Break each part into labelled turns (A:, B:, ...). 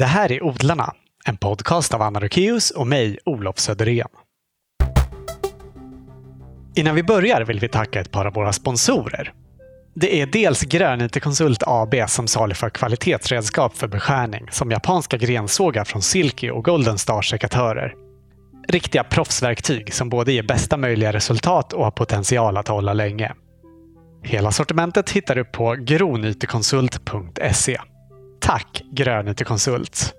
A: Det här är Odlarna, en podcast av Anna Rukeus och mig, Olof Söderén. Innan vi börjar vill vi tacka ett par av våra sponsorer. Det är dels Grönytekonsult AB som saluför kvalitetsredskap för beskärning som japanska grensågar från Silky och Golden Star sekatörer. Riktiga proffsverktyg som både ger bästa möjliga resultat och har potential att hålla länge. Hela sortimentet hittar du på gronytekonsult.se. Tack Grönytekonsult!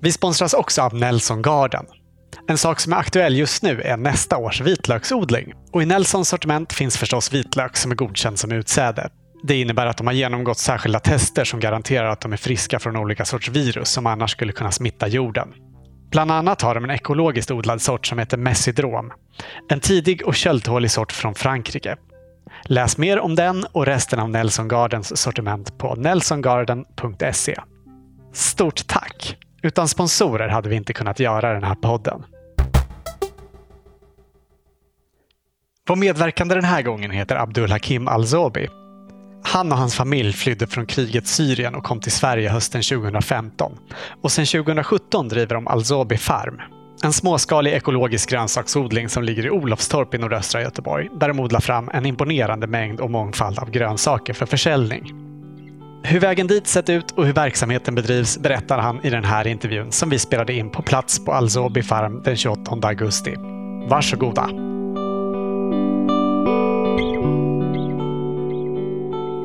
A: Vi sponsras också av Nelson Garden. En sak som är aktuell just nu är nästa års vitlöksodling. Och I Nelsons sortiment finns förstås vitlök som är godkänd som utsäde. Det innebär att de har genomgått särskilda tester som garanterar att de är friska från olika sorts virus som annars skulle kunna smitta jorden. Bland annat har de en ekologiskt odlad sort som heter Messidrom. En tidig och köldtålig sort från Frankrike. Läs mer om den och resten av Nelson Gardens sortiment på nelsongarden.se. Stort tack! Utan sponsorer hade vi inte kunnat göra den här podden. Vår medverkande den här gången heter Abdul Hakim Al-Zobi. Han och hans familj flydde från kriget Syrien och kom till Sverige hösten 2015. Och sedan 2017 driver de Al-Zobi Farm. En småskalig ekologisk grönsaksodling som ligger i Olofstorp i nordöstra Göteborg, där de odlar fram en imponerande mängd och mångfald av grönsaker för försäljning. Hur vägen dit sett ut och hur verksamheten bedrivs berättar han i den här intervjun som vi spelade in på plats på Alzobi Farm den 28 augusti. Varsågoda!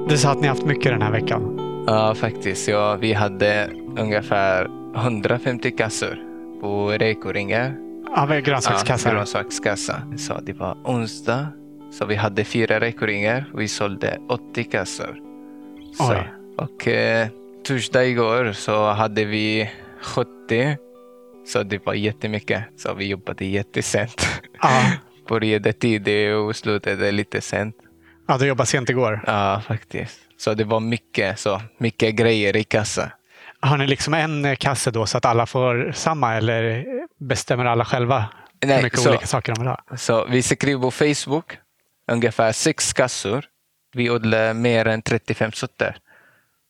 A: Du sa att ni haft mycket den här veckan.
B: Ja, faktiskt. Ja, vi hade ungefär 150 kassor på rekoringar.
A: Ja, med grönsakskassar.
B: Ja, grönsakskassa. Så det var onsdag, så vi hade fyra rekoringar och vi sålde 80 kassor. Så, och eh, torsdag igår så hade vi 70. Så det var jättemycket. Så vi jobbade jättesent.
A: Ja,
B: Började tidigt och slutade lite sent.
A: ja, du jobbade sent igår.
B: Ja, faktiskt. Så det var mycket, så, mycket grejer i kassa.
A: Har ni liksom en kasse då så att alla får samma eller bestämmer alla själva hur
B: Nej,
A: mycket
B: så-
A: olika saker de vill ha?
B: Så vi skriver på Facebook ungefär sex kassor. Vi odlar mer än 35 sorter.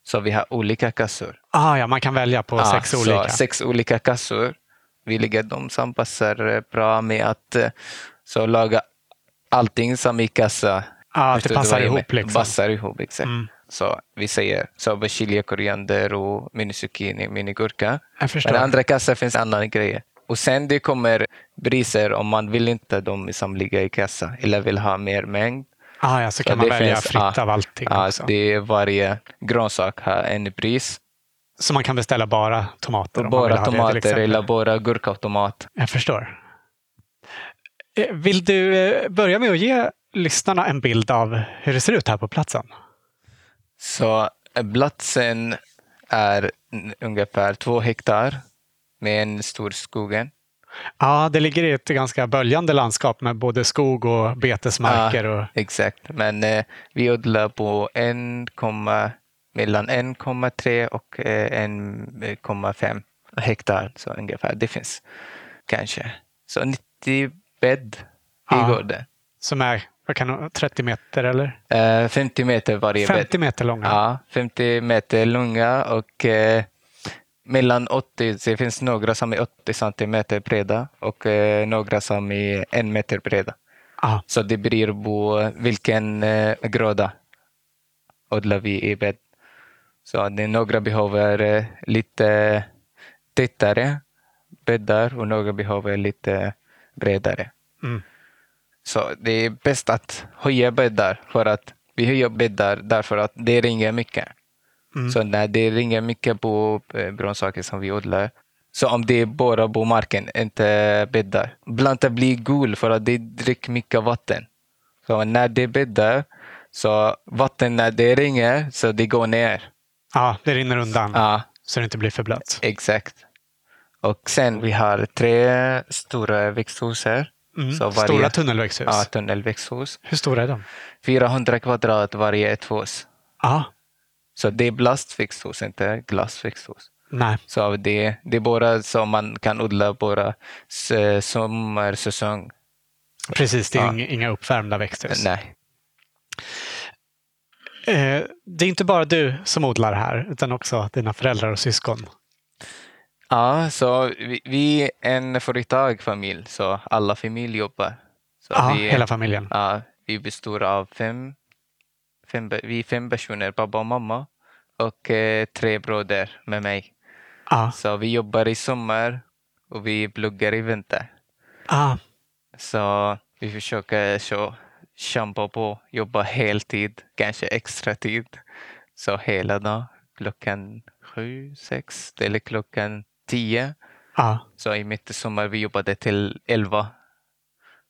B: Så vi har olika kassor.
A: Ah, ja, man kan välja på
B: Ja,
A: sex olika.
B: Sex olika kassor. Vi lägger dem som passar eh, bra med att eh, så laga allting som i kassa.
A: Ja, att det passar ihop, liksom.
B: Passar ihop, exakt.
A: Mm.
B: Så vi säger så persilja, koriander och minizucchini, minigurka. Men andra kassar finns andra grejer. Och sen det kommer priser om man vill inte de som ligger i kassa eller vill ha mer mängd.
A: Ah, ja, så kan
B: Så
A: man
B: det
A: välja
B: finns-
A: fritt
B: ja,
A: av allting
B: Ja,
A: också.
B: det är varje grönsak har en pris.
A: Så man kan beställa bara tomater man
B: Bara
A: det,
B: tomater
A: exempel.
B: eller bara gurka och tomat.
A: Jag förstår. Eh, Vill du eh, börja med att ge lyssnarna en bild av hur det ser ut här på platsen?
B: Så eh, platsen är ungefär två hektar med en stor skogen.
A: Ja, det ligger i ett ganska böljande landskap med både skog och betesmarker. Och,
B: Exakt, men eh, vi odlar på 1, mellan 1,3 och eh, 1,5 hektar så ungefär. Det finns kanske så 90 bädd i
A: Ja.
B: gården.
A: som är vad kan, det- 30 meter eller?
B: Eh, 50 meter varje bädd.
A: 50 meter långa.
B: Ja, 50 meter långa och eh, mellan 80, det finns några som är 80 centimeter breda och eh, några som är en meter breda.
A: Ja.
B: Så det beror på vilken eh, gröda odlar vi i bädd. Så det, några behöver eh, lite tätare bäddar och några behöver lite bredare.
A: Mm.
B: Så det är bäst att höja bäddar för att vi höjer bäddar därför att det ringer mycket.
A: Mm.
B: Så när det ringer mycket på eh, grönsaker som vi odlar, så om det är bara på marken, inte bäddar, plantan blir gul för att det dricker mycket vatten. Så när det bäddar, så vatten när det ringer, så det går ner.
A: ja, det rinner undan
B: Ja,
A: så det inte blir för blött.
B: exakt. Och sen vi har tre stora växthus här.
A: Mm.
B: Så varje-
A: Stora tunnelväxthus.
B: Ja, tunnelväxthus.
A: Hur stora är de?
B: 400 kvadrat varje ett hus.
A: Ja,
B: Så det är plastväxthus, inte glasväxthus.
A: nej.
B: Så det, det är bara så man kan odla bara s- sommarsäsong.
A: Precis, det är
B: Ja.
A: inga, inga uppvärmda växthus.
B: Nej.
A: Eh, det är inte bara du som odlar här, utan också dina föräldrar och syskon.
B: Ja, så vi, vi är en företagfamilj, så alla familj jobbar. Så
A: Ja,
B: vi,
A: hela familjen.
B: Ja, vi består av fem, fem, vi är fem personer, pappa och mamma och eh, tre bröder med mig.
A: Ja.
B: Så vi jobbar i sommar och vi pluggar i vinter.
A: Ja.
B: Så vi försöker så kämpa på, jobba heltid, kanske extra tid. Så hela dagen, klockan sju, sex eller klockan tio.
A: Ja.
B: Så i mitt sommar vi jobbade till elva.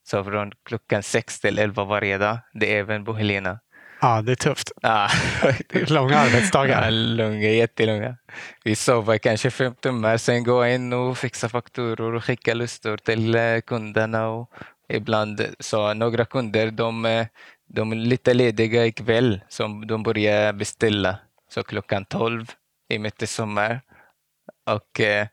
B: Så från klockan sex till elva varje dag. Det är även på Helena.
A: ja, det är tufft.
B: Ja,
A: Långa arbetsdagar.
B: Ja, långa, jättelånga. Vi sover kanske fem timmar, sen gå in och fixa fakturor och skicka listor till eh, kunderna. Och ibland så några kunder de, eh, de är lite lediga ikväll, så de börjar beställa. Så klockan tolv i mitt i sommar. Och eh,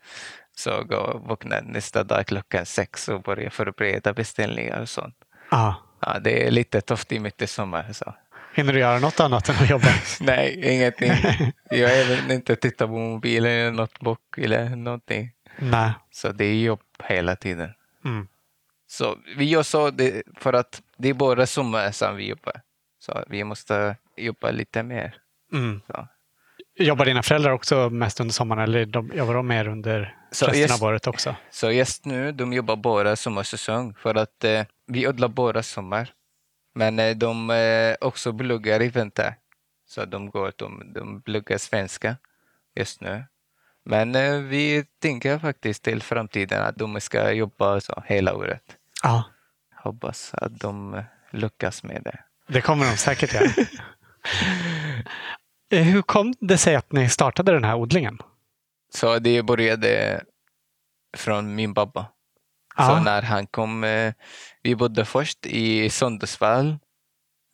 B: så går, vaknar nästa dag klockan sex och börjar förbereda beställningar och sånt.
A: Ja.
B: Ja, det är lite tufft i mitt i sommar. Så.
A: Hinner du göra något annat än att jobba?
B: Nej, ingenting. Jag även inte tittar på mobilen eller något bok eller någonting.
A: Nej.
B: Så det är jobb hela tiden.
A: Mm.
B: Så vi gör så det, för att det är bara sommar som vi jobbar. Så vi måste jobba lite mer.
A: Mm.
B: Så.
A: Jobbar dina föräldrar också mest under sommaren eller de, jobbar de mer under
B: Så
A: resten
B: just-
A: av året också?
B: Så just nu, de jobbar bara sommarsäsong för att eh, vi odlar bara sommar. Men eh, de eh, också pluggar i vinter. Så de går, de, de pluggar svenska just nu. Men eh, vi tänker faktiskt till framtiden att de ska jobba så hela året.
A: Ja,
B: Hoppas att de eh, lyckas med det.
A: det kommer de säkert göra. Eh, Hur kom det sig att ni startade den här odlingen?
B: Så det började från min pappa. Så
A: Ja,
B: när han kom, eh, vi bodde först i Sundsvall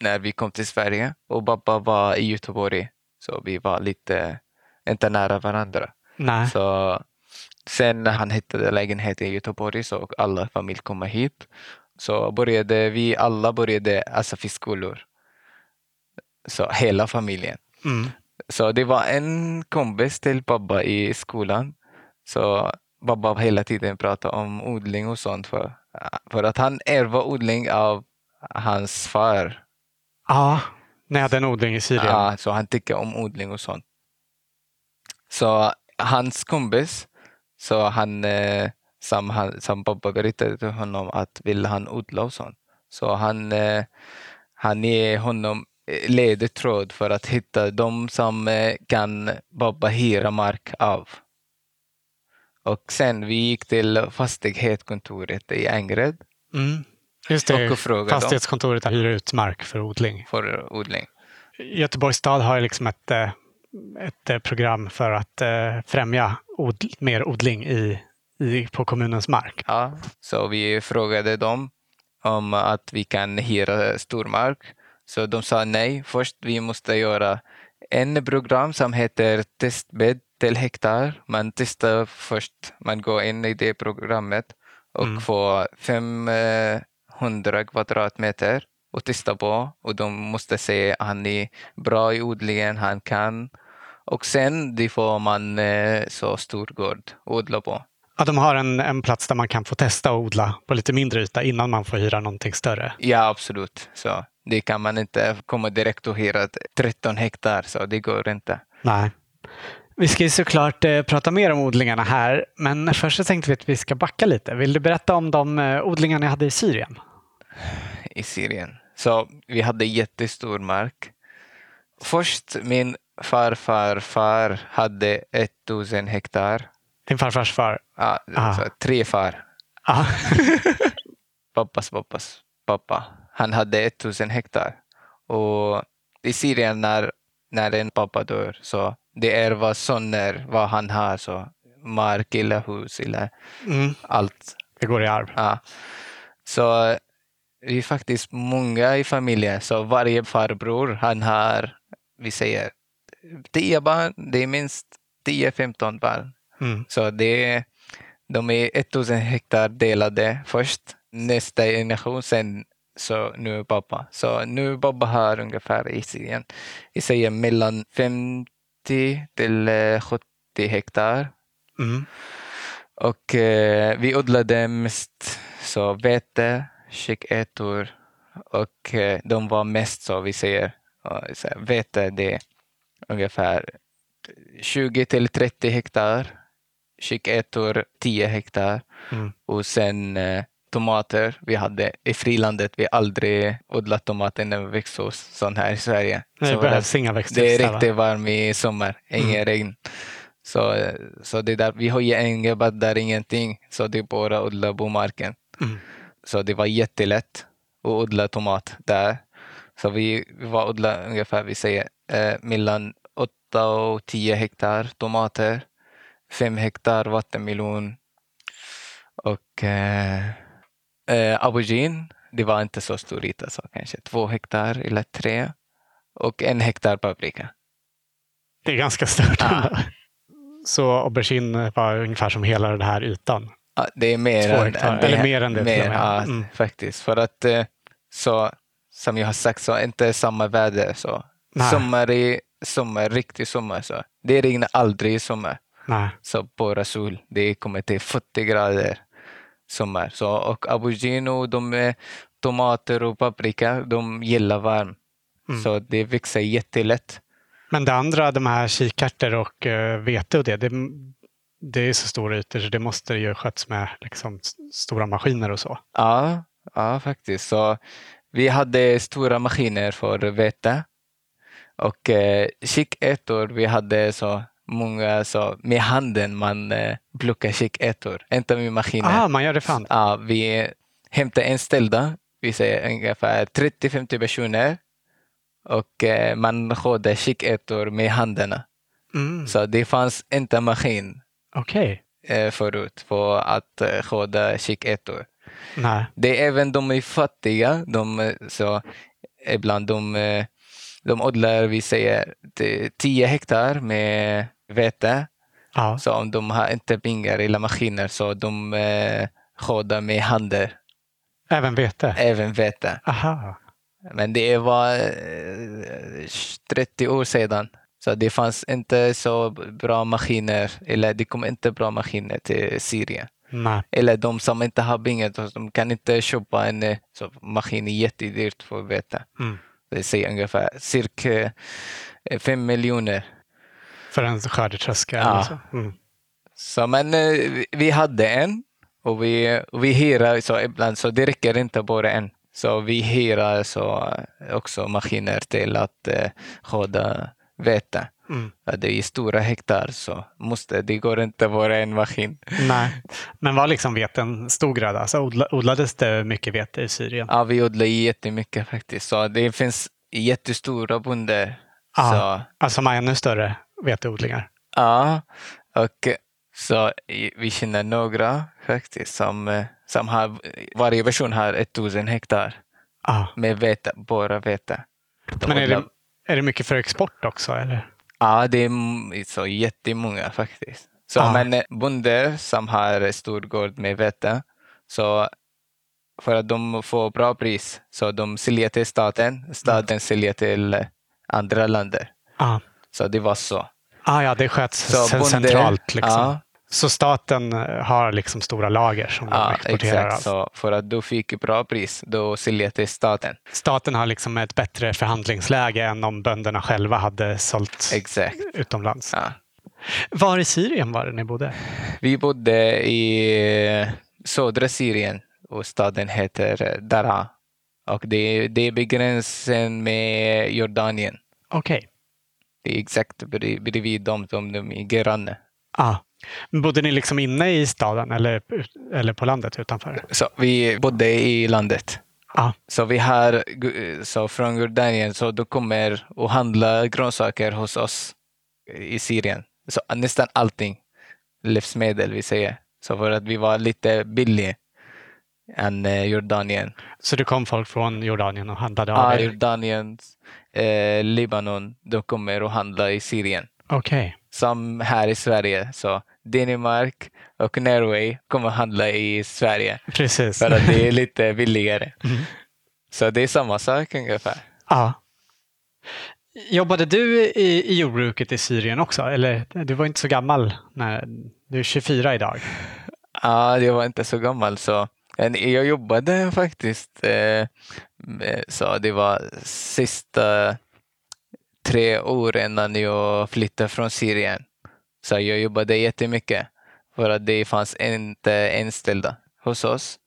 B: när vi kom till Sverige och pappa var i Göteborg. Så vi var lite, inte nära varandra.
A: nej.
B: Så sen när han hittade lägenhet i Göteborg så alla familj kom hit. Så började vi alla började SFI-skolor. Så hela familjen.
A: Mm.
B: Så det var en kompis till pappa i skolan. Så pappa hela tiden pratade om odling och sånt. För, för att han ärvde odling av hans far.
A: Ja, ni hade en odling i Syrien.
B: Ja, så han tycker om odling och sånt. Så hans kompis, så han, eh, som, han, som pappa berättade till honom att vill han odla och sånt. Så han, eh, han ger honom eh, ledtråd för att hitta de som eh, kan pappa hyra mark av. Och sen vi gick till fastighetskontoret i Angered
A: Mm. Just det,
B: och frågade dem
A: fastighetskontoret hyr ut mark för odling.
B: för odling.
A: Göteborgs stad har liksom ett, eh, ett program för att främja od- mer odling i, i, på kommunens mark.
B: Ja, så vi frågade dem om att vi kan hyra stor mark. Så de sa nej. Först vi måste göra en program som heter testbädd till hektar. Man testar först, man går in i det programmet och
A: Mm.
B: får 500 kvadratmeter och testa på. Och de måste se att han är bra i odlingen, han kan. Och sen det får man eh, så stor gård att odla på.
A: Ja, de har en, en plats där man kan få testa att odla på lite mindre yta innan man får hyra någonting större.
B: Ja, absolut. Så det kan man inte komma direkt och hyra 13 hektar, så det går inte.
A: Nej. Vi ska ju såklart eh, prata mer om odlingarna här, men först så tänkte vi att vi ska backa lite. Vill du berätta om de eh, odlingar ni hade i Syrien?
B: i Syrien. Så vi hade jättestor mark. Först min farfar far hade 1000 hektar.
A: Din farfars far?
B: Ja,
A: Ah.
B: så tre far.
A: Ja.
B: Pappas pappas pappa. Han hade 1000 hektar. Och i Syrien när, när en pappa dör så det är vad söner, vad han har. Så mark eller hus eller
A: Mm,
B: allt.
A: det går i arv.
B: Ja. Så vi är faktiskt många i familjen. Så varje farbror han har, vi säger, 10 barn. Det är minst 10-15 barn.
A: Mm.
B: Så det de är 1000 hektar delade först. Nästa generation sen så nu pappa. Så nu pappa har ungefär i Syrien, jag säger mellan 50 till eh, 70 hektar.
A: Mm.
B: Och eh, vi odlade mest så vete, kikärtor och eh, de var mest så vi säger, så här, vete det är ungefär 20 till 30 hektar, kikärtor 10 hektar
A: Mm.
B: och sen eh, tomater. Vi hade i frilandet, vi har aldrig odlat tomater när vi växte hos sån här i Sverige.
A: Nej,
B: Så
A: det behövs inga växthus
B: det är riktigt varmt i sommar, ingen
A: Mm.
B: regn. Så, så det är där, vi har ju inga bäddar, ingenting. Så det är bara att odla på marken.
A: Mm.
B: Så det var jättelätt att odla tomat där. Så vi, vi var odla ungefär, vi säger, eh, mellan 8 och 10 hektar tomater, 5 hektar vattenmelon och eh, eh, aubergine. Det var inte så stor yta, så kanske två hektar eller tre och en hektar paprika.
A: Det är ganska stört.
B: Ja.
A: Så aubergine var ungefär som hela den här ytan.
B: Ja, det är mer
A: Två
B: än,
A: hektar,
B: än det.
A: eller mer än det
B: Mer, ja,
A: Mm.
B: faktiskt. För att eh, så, som jag har sagt, så inte samma väder. Så.
A: Nej.
B: Sommar är sommar, riktig sommar. Så. Det regnar aldrig i sommar.
A: Nej.
B: Så bara sol. Det kommer till 40 grader sommar. Så, och aubergine och de, eh, tomater och paprika, de gillar varm.
A: Mm.
B: Så det växer jättelätt.
A: Men det andra, de här kikärtor och uh, vete och det, det, det är så stora ytor så det måste ju sköts med liksom, stora maskiner och så.
B: Ja, ja faktiskt. Så vi hade stora maskiner för vete. Och eh, kikärtor, vi hade så många så med handen man eh, plockar kikärtor, inte med maskiner.
A: Ah, man gör det fan.
B: Ja, vi hämtar en ställda, vi säger ungefär 30-50 personer. Och eh, man skördar kikärtor med händerna.
A: Mm.
B: Så det fanns inte maskin
A: Okej.
B: eh, förut för att eh, skörda kikärtor.
A: Nej.
B: Det är även de är fattiga. De, så ibland de, de odlar, vi säger, t- 10 hektar med vete.
A: Ja.
B: Så om de har inte pengar eller maskiner så de eh, skördar med händer,
A: Även vete?
B: även vete.
A: Aha.
B: Men det var eh, 30 år sedan. Så det fanns inte så bra maskiner, eller det kom inte bra maskiner till Syrien.
A: Nej.
B: Eller de som inte har pengar, de kan inte köpa en eh, så maskin är jättedyrt för veta.
A: Mm.
B: Det säger ungefär cirka eh, fem miljoner.
A: För en skördetröska
B: Ja.
A: eller så. Mm.
B: Så men eh, vi- hade en och vi, och vi hyrar så ibland, så det räcker inte bara en. Så vi hyrar så eh, också maskiner till att eh, skörda vete.
A: Mm.
B: Det är stora hektar så måste, det går inte bara en maskin.
A: Nej. Men var liksom veten stor gröda? Alltså odla, odlades det mycket vete i Syrien?
B: Ja, vi odlar jättemycket faktiskt. Så det finns jättestora bönder.
A: Ja.
B: Så,
A: Alltså med ännu större veteodlingar?
B: ja, och så vi känner några faktiskt som, eh, som har, varje person har 1000 hektar
A: Ja.
B: med vete, bara vete. De
A: Men är det, är det mycket för export också? Eller?
B: Ja, det är så jättemånga faktiskt. Så,
A: Ja.
B: Men eh, bönder som har stor gård med vete, så för att de får bra pris, så de säljer till staten, staten säljer till andra länder.
A: Ja.
B: Så det var så.
A: Ah, ja, det sköts
B: Så bonde-
A: centralt. Liksom.
B: Ja.
A: Så staten eh, har liksom stora lager som de
B: Ja,
A: exporterar
B: exakt.
A: av.
B: Så för att du fick bra pris, då säljer till staten.
A: Staten har liksom ett bättre förhandlingsläge än om bönderna själva hade sålt
B: Exakt.
A: utomlands.
B: Ja.
A: Var i Syrien var det ni bodde?
B: Vi bodde i södra Syrien och staden heter Dara. Och det, det är begränsen med Jordanien.
A: Okej.
B: Det är exakt bredvid dem som de är granne.
A: Ah. Bodde ni liksom inne i staden eller, eller på landet utanför?
B: Så vi bodde i landet.
A: Ah.
B: Så vi har, så från Jordanien, så du kommer och handla grönsaker hos oss i Syrien. Så nästan allting, livsmedel vi säger. Så för att vi var lite billig än eh, Jordanien.
A: Så det kom folk från Jordanien och handlade av
B: Ja,
A: er?
B: Jordanien, eh, Libanon, de kommer och handlar i Syrien.
A: Okej.
B: Som här i Sverige, så Danmark och Norway kommer handla i Sverige.
A: Precis.
B: För att det är lite billigare.
A: Mm.
B: Så det är samma sak ungefär.
A: Ja. Jobbade du i, i jordbruket i Syrien också? Eller du var inte så gammal när du är 24 idag?
B: Ja, jag var inte så gammal så men jag jobbade faktiskt. Eh, med- så det var sista tre år innan jag flyttade från Syrien. Så jag jobbade jättemycket för att det fanns inte anställda hos oss.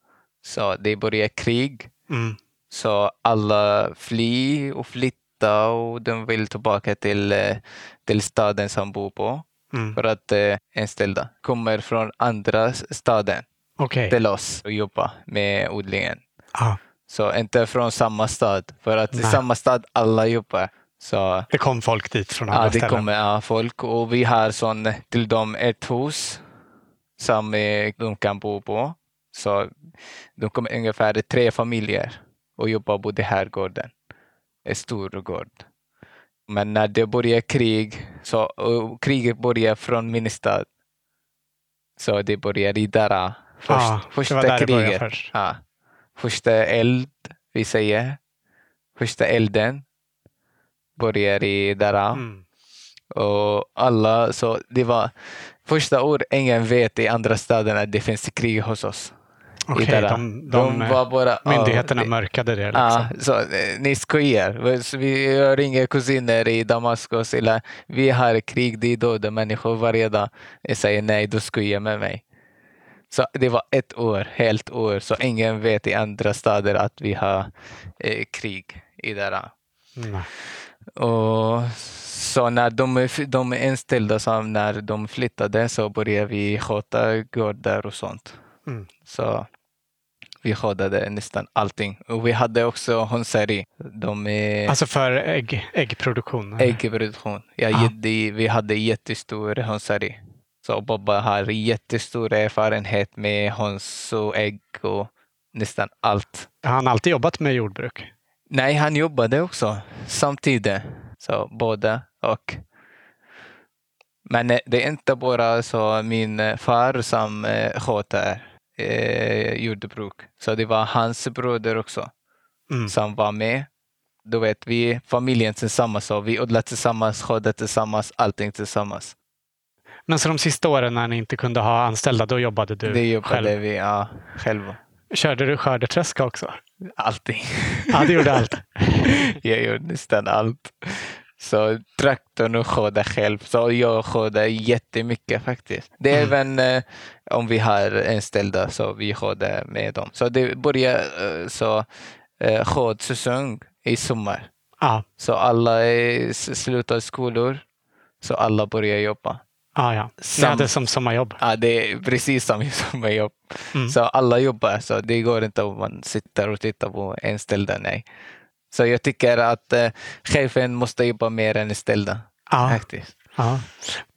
B: Så det började krig.
A: Mm.
B: Så alla fly och flytta och de vill tillbaka till, eh, till staden som bor på.
A: Mm.
B: För att eh, anställda kommer från andra staden
A: Okej.
B: till oss och jobba med odlingen.
A: Ja.
B: Så inte från samma stad. För att i samma stad alla jobbar. Så
A: Det kom folk dit från andra
B: ja, det
A: ställen.
B: kommer ja, folk och vi har sån till dem ett hus som de kan bo på. Så de kommer ungefär tre familjer och jobbar på den här gården. En stor gård. Men när det börjar krig, så kriget börjar från min stad. Så det börjar i Dara. Först,
A: Ja,
B: första kriget.
A: först.
B: Ja. Första eld, vi säger. Första elden börjar i Dara.
A: Mm.
B: Och alla, så det var första år ingen vet i andra städerna att det finns krig hos oss.
A: Okej,
B: Dara.
A: de, de,
B: var bara,
A: myndigheterna
B: det-
A: mörkade det. Liksom.
B: Ja, så, eh, ni skojar. Vi ringer kusiner i Damaskus. Eller, vi har krig, det är döda människor varje dag. Jag säger nej, du skojar med mig. Så det var ett år, helt år, så ingen vet i andra städer att vi har eh, krig i.
A: Mm.
B: Och så när de, de är inställda, så när de flyttade så började vi sköta gårdar och sånt.
A: Mm.
B: Så vi skötade nästan allting. Och vi hade också hönseri. De är
A: Alltså för ägg, äggproduktion?
B: äggproduktion. Ja, jätte, vi hade jättestor hönseri. Så Bobba har jättestor erfarenhet med höns och ägg och nästan allt.
A: Har han alltid jobbat med jordbruk?
B: Nej, han jobbade också samtidigt. Så båda och. Men eh, det är inte bara så min eh, far som eh, sköter eh, jordbruk. Så det var hans broder också
A: Mm.
B: som var med. Du vet, vi familjen tillsammans. Så vi odlar tillsammans, sköter tillsammans, allting tillsammans.
A: Men så de sista åren när ni inte kunde ha anställda, då jobbade du
B: det jobbade
A: själv?
B: vi ja, själva.
A: Körde du skördetröska också?
B: Allting.
A: Ja, du gjorde allt.
B: jag gjorde nästan allt. Så traktorn och skördar själv. Så jag skördar jättemycket faktiskt. Det är
A: Mm.
B: även eh, om vi har anställda så vi skördar med dem. Så det börjar eh, så eh, skördsäsong i sommar.
A: Ja,
B: Så alla slutar skolor. Så alla börjar jobba.
A: Ja, ja. Ni
B: Sam-
A: hade som sommarjobb.
B: Ja, det är precis som sommarjobb.
A: Mm.
B: Så alla jobbar, så det går inte om man sitter och tittar på anställda. Nej. Så jag tycker att eh, chefen måste jobba mer än anställda.
A: Ja,
B: Faktiskt.
A: ja.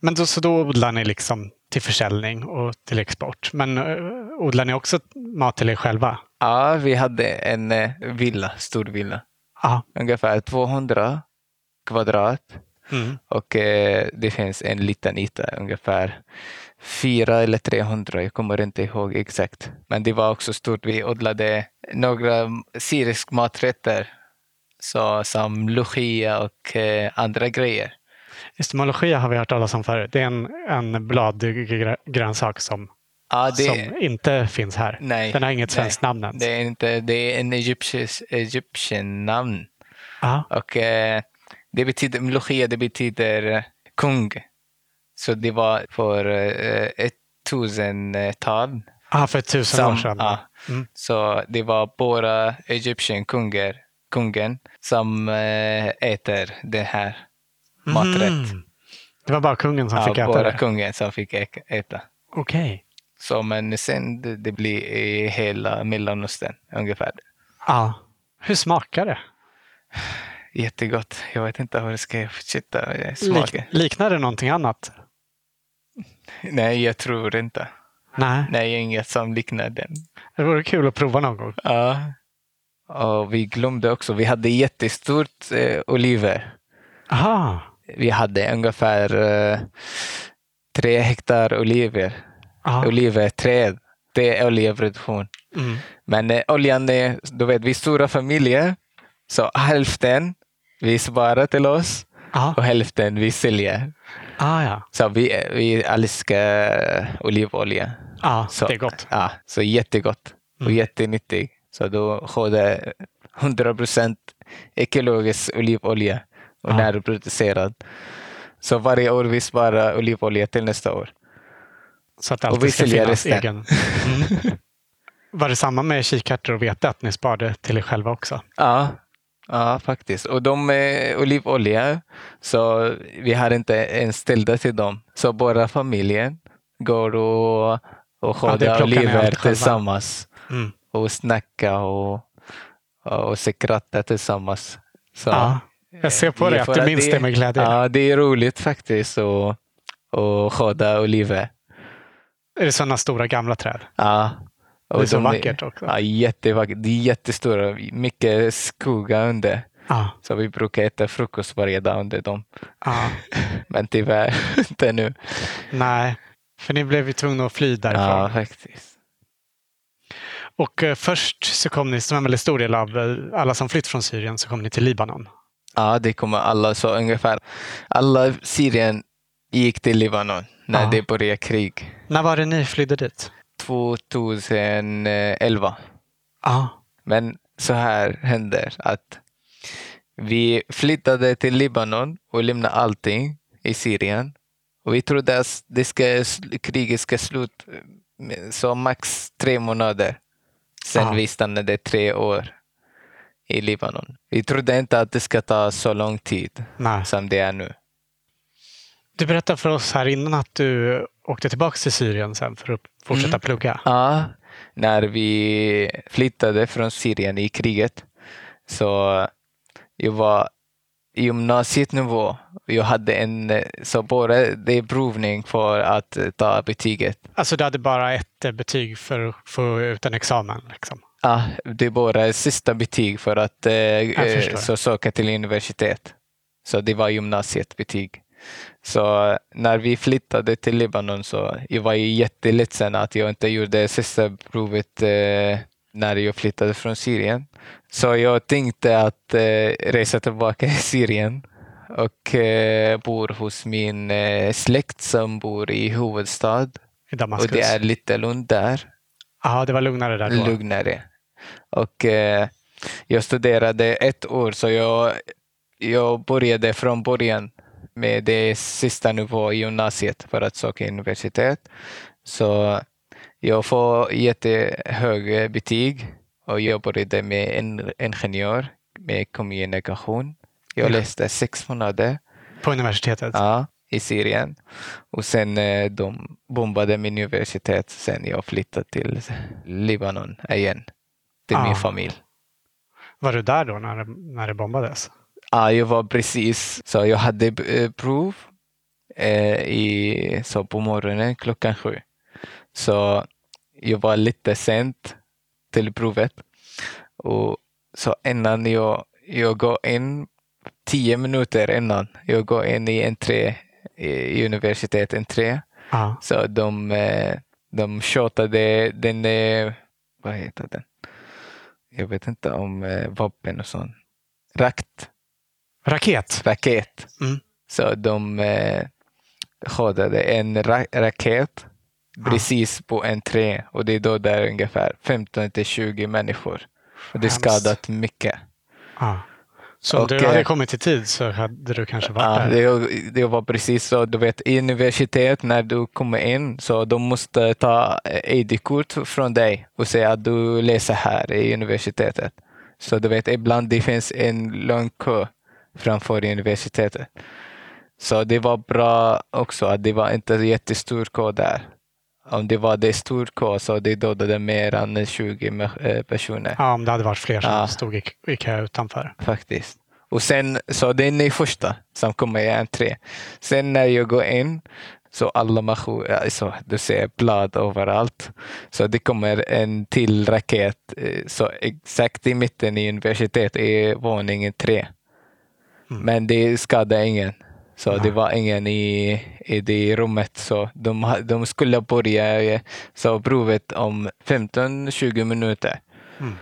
A: Men då, så då odlar ni liksom till försäljning och till export. Men uh, odlar ni också mat till er själva?
B: Ja, vi hade en eh, villa, stor villa.
A: Ja.
B: Ungefär 200 kvadrat.
A: Mm.
B: Och eh, det finns en liten yta, ungefär 4 eller 300. Jag kommer inte ihåg exakt. Men det var också stort. Vi odlade några syriska maträtter. Så, som lucia och eh, andra grejer.
A: Estomologia har vi hört talas om förut. Det är en, en bladgrönsak som,
B: Ja, det,
A: som inte finns här.
B: nej,
A: Den har inget svenskt namn ens.
B: Det är, inte, det är en egyptisk, egyptian namn.
A: Ja.
B: Och eh, det betyder, lucia det betyder eh, kung. Så det var för eh, ett tusental
A: Ah, för tusen år
B: Som-
A: sedan.
B: ja.
A: Mm.
B: Så det var bara Egypten kungar, kungen som eh, äter den här maträtt.
A: Mm. Det var bara kungen som
B: Ja,
A: fick äta
B: bara
A: det?
B: kungen som fick äta.
A: Okej.
B: Så men sen det, det blir i hela Mellanöstern ungefär.
A: Ja. Hur smakar det?
B: Jättegott. Jag vet inte hur det ska fortsätta eh,
A: Lik, liknar det någonting annat?
B: Nej, jag tror inte.
A: Nej.
B: Nej, inget som liknar den.
A: Det vore kul att prova någon gång.
B: Ja. Och vi glömde också, vi hade jättestort eh, oliver.
A: Aha.
B: Vi hade ungefär eh, tre hektar oliver.
A: Ja.
B: Oliverträd. Det är oljeproduktion.
A: Mm.
B: Men eh, oljan är, du vet, vi är stora familjer. Så hälften vi sparar till oss
A: Ja.
B: och hälften vi säljer.
A: Ah, ja.
B: Så vi, vi älskar olivolja.
A: Ja,
B: Så,
A: det är gott.
B: Ja, så jättegott och
A: Mm.
B: jättenyttig. Så då har det 100 procent ekologisk olivolja och
A: Ja.
B: närproducerad. Så varje år vi sparar olivolja till nästa år.
A: Så att alltid ska finnas
B: resten.
A: egen. Mm. Var det samma med kikärtor och vete, att ni sparade till er själva också?
B: Ja, ja faktiskt. Och de är olivolja, så vi har inte ens ställda till dem. Så bara familjen går och, och
A: Ja,
B: skördar
A: ni
B: oliver tillsammans.
A: Mm.
B: och snacka och, och skratta tillsammans. Så,
A: Ja, jag ser på
B: det är
A: dig att du minns det med glädje.
B: Ja, det är roligt faktiskt att skörda oliver.
A: Är det sådana stora gamla träd?
B: Ja.
A: Det är så vackert också.
B: Ja, jättevackert. Det är jättestora, mycket skugga under.
A: Ja.
B: Så vi brukar äta frukost varje dag under dem.
A: ja.
B: Men tyvärr inte nu.
A: Nej, för ni blev ju tvungna att fly därifrån.
B: Ja, faktiskt.
A: Och eh, först så kom ni, som en väldigt stor del av eh, alla som flytt från Syrien, så kom ni till Libanon.
B: Ja, det kommer alla så ungefär. Alla Syrien gick till Libanon när
A: Ja.
B: det började krig.
A: När var det ni flydde dit?
B: 2011.
A: Ja.
B: Men så här händer att vi flyttade till Libanon och lämnade allting i Syrien. Och vi trodde att det ska, kriget ska sluta med- så max tre månader. Sen
A: Ja.
B: vi stannade tre år i Libanon. Vi trodde inte att det ska ta så lång tid
A: Nej.
B: som det är nu.
A: Du berättade för oss här innan att du åkte tillbaka till Syrien sen för att fortsätta
B: Mm.
A: plugga.
B: Ja, när vi flyttade från Syrien i kriget så jag var i gymnasienivå. Jag hade en så bara det provning för att ta betyget.
A: Alltså du hade bara ett eh, betyg för att få ut en examen. Liksom.
B: Ja, det är bara sista betyg för att eh, eh, så söka till universitet. Så det var gymnasiet betyg. Så när vi flyttade till Libanon så jag var ju jätteledsen att jag inte gjorde sista provet eh, när jag flyttade från Syrien. Så jag tänkte att eh, resa tillbaka till Syrien och eh, bor hos min eh, släkt som bor i huvudstad.
A: I Damaskus.
B: Och det är lite lugnt där
A: Ja, det var lugnare där då.
B: lugnare. Och eh, jag studerade ett år, så jag, jag började från början med det sista nivå i gymnasiet för att söka universitet. Så jag får jättehög betyg och jag började med en ingenjör med kommunikation. Jag
A: Ja.
B: läste sex månader
A: På universitetet.
B: ja, i Syrien. Och sen eh, de bombade min universitet. Sen jag flyttade till Libanon igen. Till
A: Ah.
B: min familj.
A: Var du där då när, när det bombades?
B: Ja, jag var precis, så jag hade eh, prov eh, i, så på morgonen klockan sju. Så jag var lite sent till provet. Och så innan jag, jag går in, tio minuter innan jag går in i entré, i universitet entré,
A: Ja.
B: så de, eh, de tjatade den, eh, vad heter den? Jag vet inte om vapen och sånt. Rakt,
A: Raket.
B: raket.
A: Mm.
B: Så de eh, skördade en ra raket
A: Ja.
B: precis på entré och det är då där ungefär 15 till 20 människor. Och det
A: Hemskt.
B: skadat mycket.
A: Ja. Så om
B: Och,
A: du hade
B: eh,
A: kommit i tid så hade du kanske varit
B: Ja,
A: där.
B: det, det var precis så. Du vet, i universitet när du kommer in så de måste ta ID-kort från dig och säga att du läser här i universitetet. Så du vet, ibland det finns en lång kö framför universitetet. Så det var bra också att det var inte jättestor kö där. Om det var det stor kö så det dödade mer än 20 me- eh, personer
A: Ja, om det hade varit fler som
B: Ja.
A: stod i, i kö utanför.
B: faktiskt. Och sen, så den är första som kommer i entré. Sen när jag går in så alla människor, alltså, du ser blad överallt. Så det kommer en till raket. eh, Så exakt i mitten i universitetet är våningen tre.
A: Mm.
B: Men det skadade ingen. Så det
A: Nej.
B: var ingen i, i det rummet. Så de, de skulle börja eh, så provet om 15-20 minuter.
A: Mm.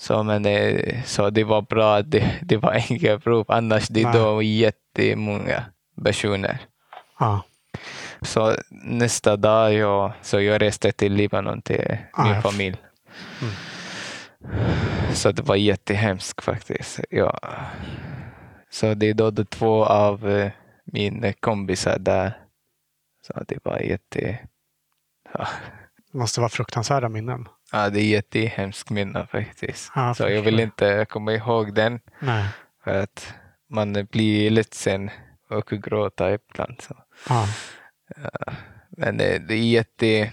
B: Så, men det, så det var bra att det, det var inga prov. Annars det
A: Nej.
B: då jättemånga personer.
A: Ja.
B: Så nästa dag jag, så jag reste till Libanon till
A: Ah,
B: min
A: ja.
B: familj.
A: Mm.
B: Så det var jättehemskt faktiskt. Ja. Så det dödade två av eh, mina kompisar där. Så det var jätte... Ja,
A: Det måste vara fruktansvärda minnen.
B: ja det är jättehemskt minne faktiskt.
A: Ja,
B: så jag vill inte komma ihåg den
A: Nej.
B: för att man blir ledsen och gråta ibland. Så.
A: Ja.
B: Men det, det är jätte...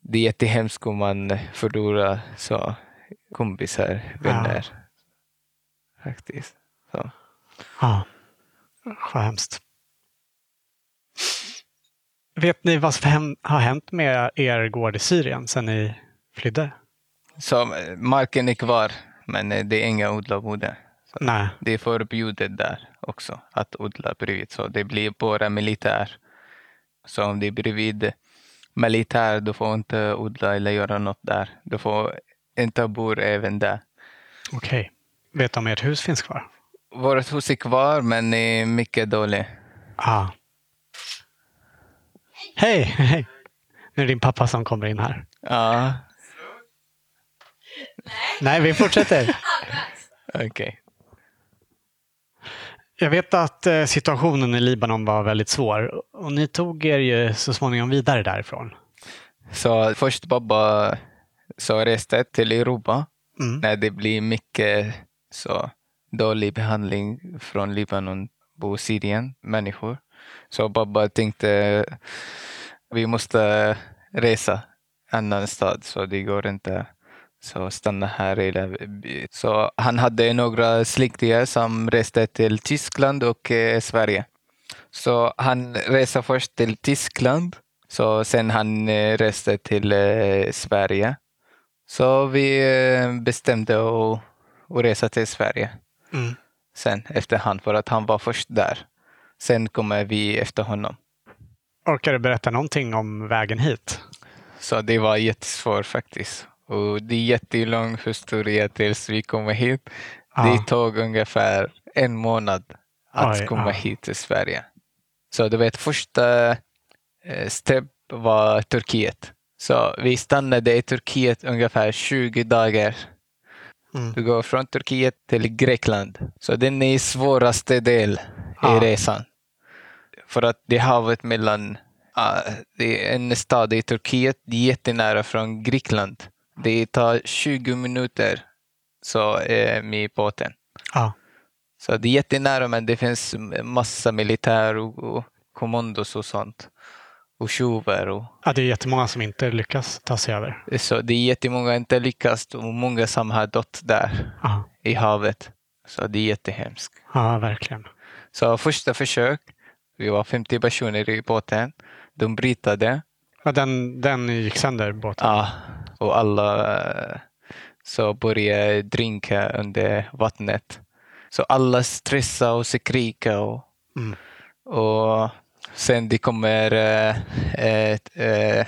B: Det är jättehemskt om man förlorar så kompisar, vänner. Faktiskt.
A: Ja. Vad hemskt. Vet ni vad som har hänt med er gård i Syrien sedan ni flydde?
B: så marken är kvar, men eh, det är inga odlarbodar. Så
A: Nej.
B: Det är förbjudet där också att odla bredvid, så det blir bara militär. Så om det är bredvid militär, då får inte odla eller göra något där. Du får inte bo även där.
A: Okej. Vet du om ert hus finns kvar?
B: Vårt hus är kvar, men är mycket dåligt.
A: Ja. Hej! Hej! Nu är det din pappa som kommer in här.
B: Ja,
A: Nej, vi fortsätter.
B: okej.
A: Jag vet att eh, situationen i Libanon var väldigt svår och ni tog er ju så småningom vidare därifrån.
B: Så först pappa så reste till Europa
A: Mm.
B: när det blir mycket så dålig behandling från Libanon på Syrien, människor. Så pappa tänkte vi måste resa annan stad så det går inte så stanna här. Eller, så han hade några släktingar som reste till Tyskland och eh, Sverige. Så han reste först till Tyskland, så sen han eh, reste till eh, Sverige. Så vi bestämde att, att resa till Sverige
A: Mm.
B: sen efterhand för att han var först där. Sen kommer vi efter honom.
A: Orkar du berätta någonting om vägen hit?
B: Så det var jättesvårt faktiskt. Och det är jättelång historia tills vi kommer hit.
A: Ja.
B: Det tog ungefär en månad att
A: Oj,
B: komma
A: ja.
B: hit till Sverige. Så du vet, första eh, step var Turkiet. Så vi stannade i Turkiet ungefär 20 dagar.
A: Mm.
B: Du går från Turkiet till Grekland. Så den är svåraste del i resan. För att det är havet mellan, ah, det är en stad i Turkiet, är jättenära från Grekland. Det tar 20 minuter så eh, med båten.
A: Ja.
B: Så det är jättenära men det finns massa militär och, och kommandos och sånt. Och tjuvar och
A: ja, det är jättemånga som inte lyckas ta sig över.
B: så det är jättemånga som inte lyckats och många som har dött där
A: Ja,
B: i havet. Så det är jättehemskt.
A: ja verkligen.
B: Så första försök, vi var 50 personer i båten. De brytade.
A: Ja, den, den gick sönder, båten.
B: Ja, och alla eh, så började drinka under vattnet. Så alla stressade och skrika och,
A: Mm.
B: och sen det kommer eh, eh, eh,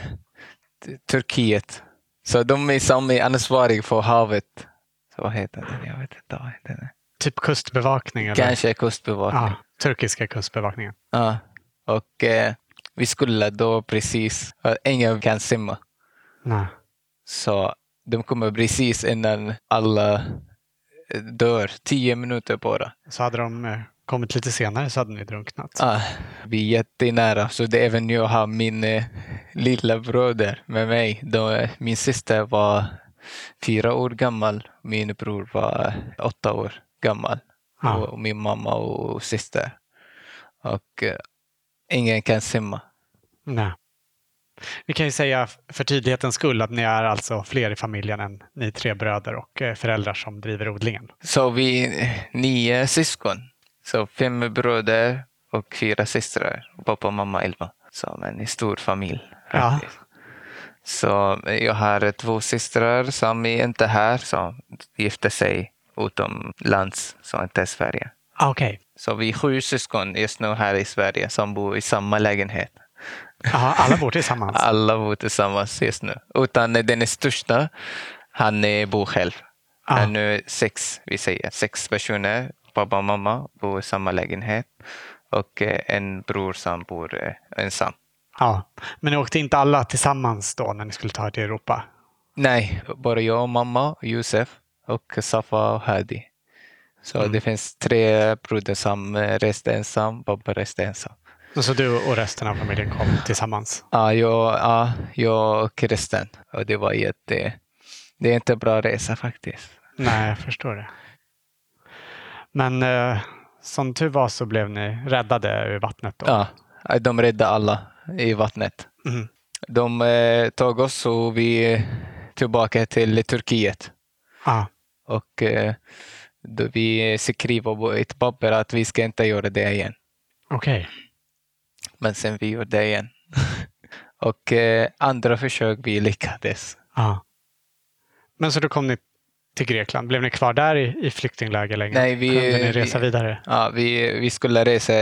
B: Turkiet. Så de är som är ansvariga för havet. Så vad heter det? Jag vet inte vad heter det.
A: Typ kustbevakning? Eller?
B: Kanske kustbevakning.
A: Ja, turkiska kustbevakningen.
B: Ja. Och eh, vi skulle då precis, eh, ingen kan simma.
A: Nej.
B: Så de kommer precis innan alla eh, dör, tio minuter bara.
A: Så hade de kommit lite senare så hade ni drunknat.
B: Ah, vi är jättenära, så det är även jag har min eh, lilla broder med mig. Då, eh, min syster var fyra år gammal, min bror var åtta år gammal.
A: Ja.
B: Och, och min mamma och syster. Och eh, ingen kan simma.
A: Nej. Vi kan ju säga för tydlighetens skull att ni är alltså fler i familjen än ni tre bröder och eh, föräldrar som driver odlingen.
B: Så vi är nio syskon. Så fem bröder och fyra systrar. Pappa mamma elva. Så men en stor familj.
A: Ja.
B: Så jag har två systrar som är inte här, som gifte sig utomlands, så inte i Sverige.
A: Ah, Okej.
B: Så vi är sju syskon just nu här i Sverige som bor i samma lägenhet.
A: Jaha, alla bor tillsammans?
B: Alla bor tillsammans just nu. Utan den största, han bor själv.
A: Ah.
B: Han är sex, vi säger, sex personer, pappa och mamma bor i samma lägenhet. och eh, en bror som bor eh, ensam.
A: Ja. Men ni åkte inte alla tillsammans då när ni skulle ta er till Europa?
B: Nej, bara jag och mamma, Josef och Safa och Hadi. Så
A: Mm.
B: det finns tre bröder som eh, reste ensam, pappa reste ensam.
A: Så du och resten av familjen kom tillsammans?
B: Ja, jag, ja, jag och resten. Och det var jätte... Det är inte en bra resa faktiskt.
A: Nej, jag förstår det. Men eh, som tur var så blev ni räddade ur vattnet då?
B: Ja, de räddade alla i vattnet.
A: Mm.
B: De eh, tog oss och vi tillbaka till Turkiet.
A: Ja.
B: Och eh, då vi skrev på ett papper att vi ska inte göra det igen.
A: Okej.
B: Men sen vi gjorde det igen. och eh, andra försök vi lyckades.
A: Ja. Men så då kom ni till Grekland. Blev ni kvar där i, i flyktingläger länge?
B: Nej, vi-
A: Kunde ni resa
B: vi-
A: vidare?
B: Ja, vi, vi skulle resa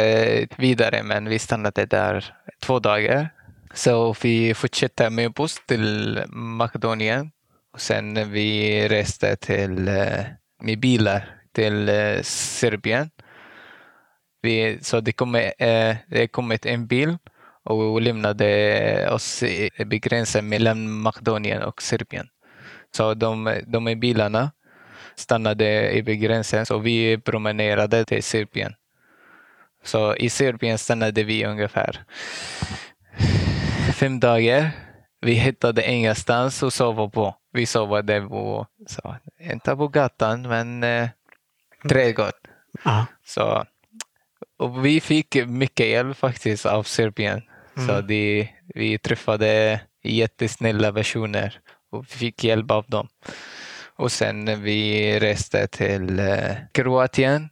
B: vidare men vi stannade där två dagar. Så vi fortsatte med buss till Makedonien. Och sen vi reste till, eh, med bilar till eh, Serbien. Vi, så det kom, eh, det kom en bil och lämnade oss i- vid gränsen mellan Makedonien och Serbien. Så de, de i bilarna stannade i vid gränsen så vi promenerade till Serbien. Så i Serbien stannade vi ungefär fem dagar. Vi hittade ingenstans att sova på. Vi sovade på, så, inte på gatan, men eh, trädgård.
A: Ja.
B: Så, och vi fick mycket hjälp faktiskt av Serbien. Så
A: Mm.
B: de, vi träffade jättesnälla personer och fick hjälp av dem. Och sen vi reste till eh, Kroatien.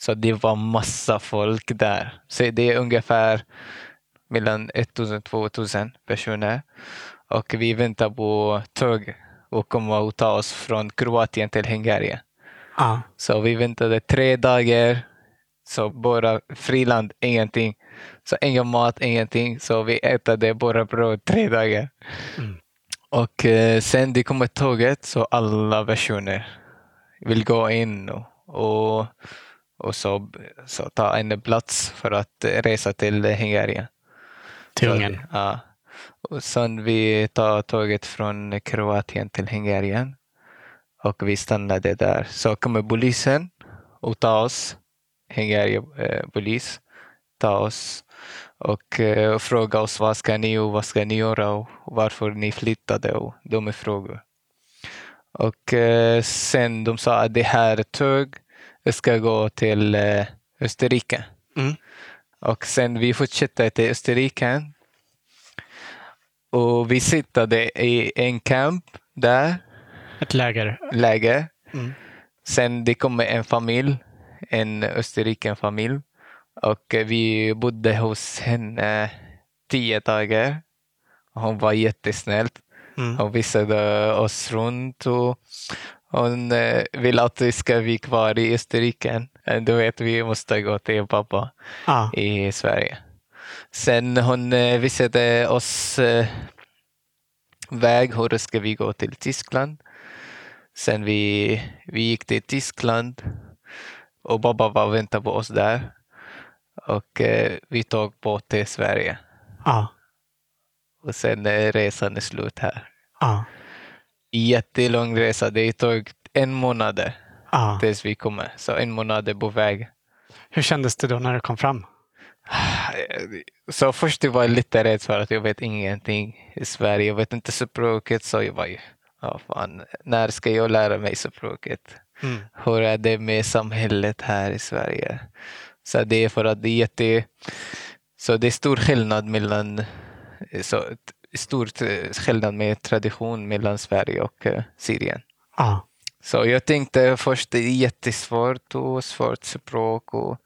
B: Så det var massa folk där. Så det är ungefär mellan 1000 2000 personer. Och vi väntar på tåg och komma och ta oss från Kroatien till Hungarien.
A: Ja.
B: Så vi väntade tre dagar. Så bara friland, ingenting. Så ingen mat, ingenting. Så vi ätade bara bröd tre dagar.
A: Mm.
B: Och eh, sen det kommer tåget så alla personer vill gå in och, och, så, så ta en plats för att resa till Hungarien.
A: Till Ungern?
B: Ja. Och sen vi tar tåget från Kroatien till Hungarien. Och vi stannade där. Så kommer polisen och tar oss. Hungarien eh, polis tar oss och eh, frågar oss vad ska ni och vad ska ni göra och varför ni flyttade och de är frågor. Och eh, sen de sa att det här tåg ska gå till eh, Österrike.
A: Mm.
B: Och sen vi fortsatte till Österrike. Och vi sittade i en camp där,
A: Ett läger?
B: läger.
A: Mm.
B: Sen det kom en familj, en Österrike-familj. Och vi bodde hos henne tio dagar. Hon var jättesnäll.
A: Mm.
B: Hon visade oss runt och hon eh, ville att vi ska bli kvar i Österrike. Eh, Du vet, vi måste gå till pappa
A: Ja.
B: i Sverige. Sen hon eh, visade oss väg hur ska vi gå till Tyskland. Sen vi, vi gick till Tyskland och pappa var väntade på oss där. Och eh, vi tog båt till Sverige.
A: Ja.
B: Och sen är resan är slut här.
A: Ja.
B: Jättelång resa. Det tog en månad
A: Ja.
B: tills vi kommer. Så en månad på väg.
A: Hur kändes det då när du kom fram?
B: Så först var jag lite rädd för att jag vet ingenting i Sverige. Jag vet inte språket så jag var ju, ja fan, när ska jag lära mig språket?
A: Mm.
B: Hur är det med samhället här i Sverige? Så det är för att det är jätte, så det är stor skillnad mellan, så stor skillnad med tradition mellan Sverige och eh, Syrien.
A: Ja.
B: Så jag tänkte först det är jättesvårt och svårt språk och,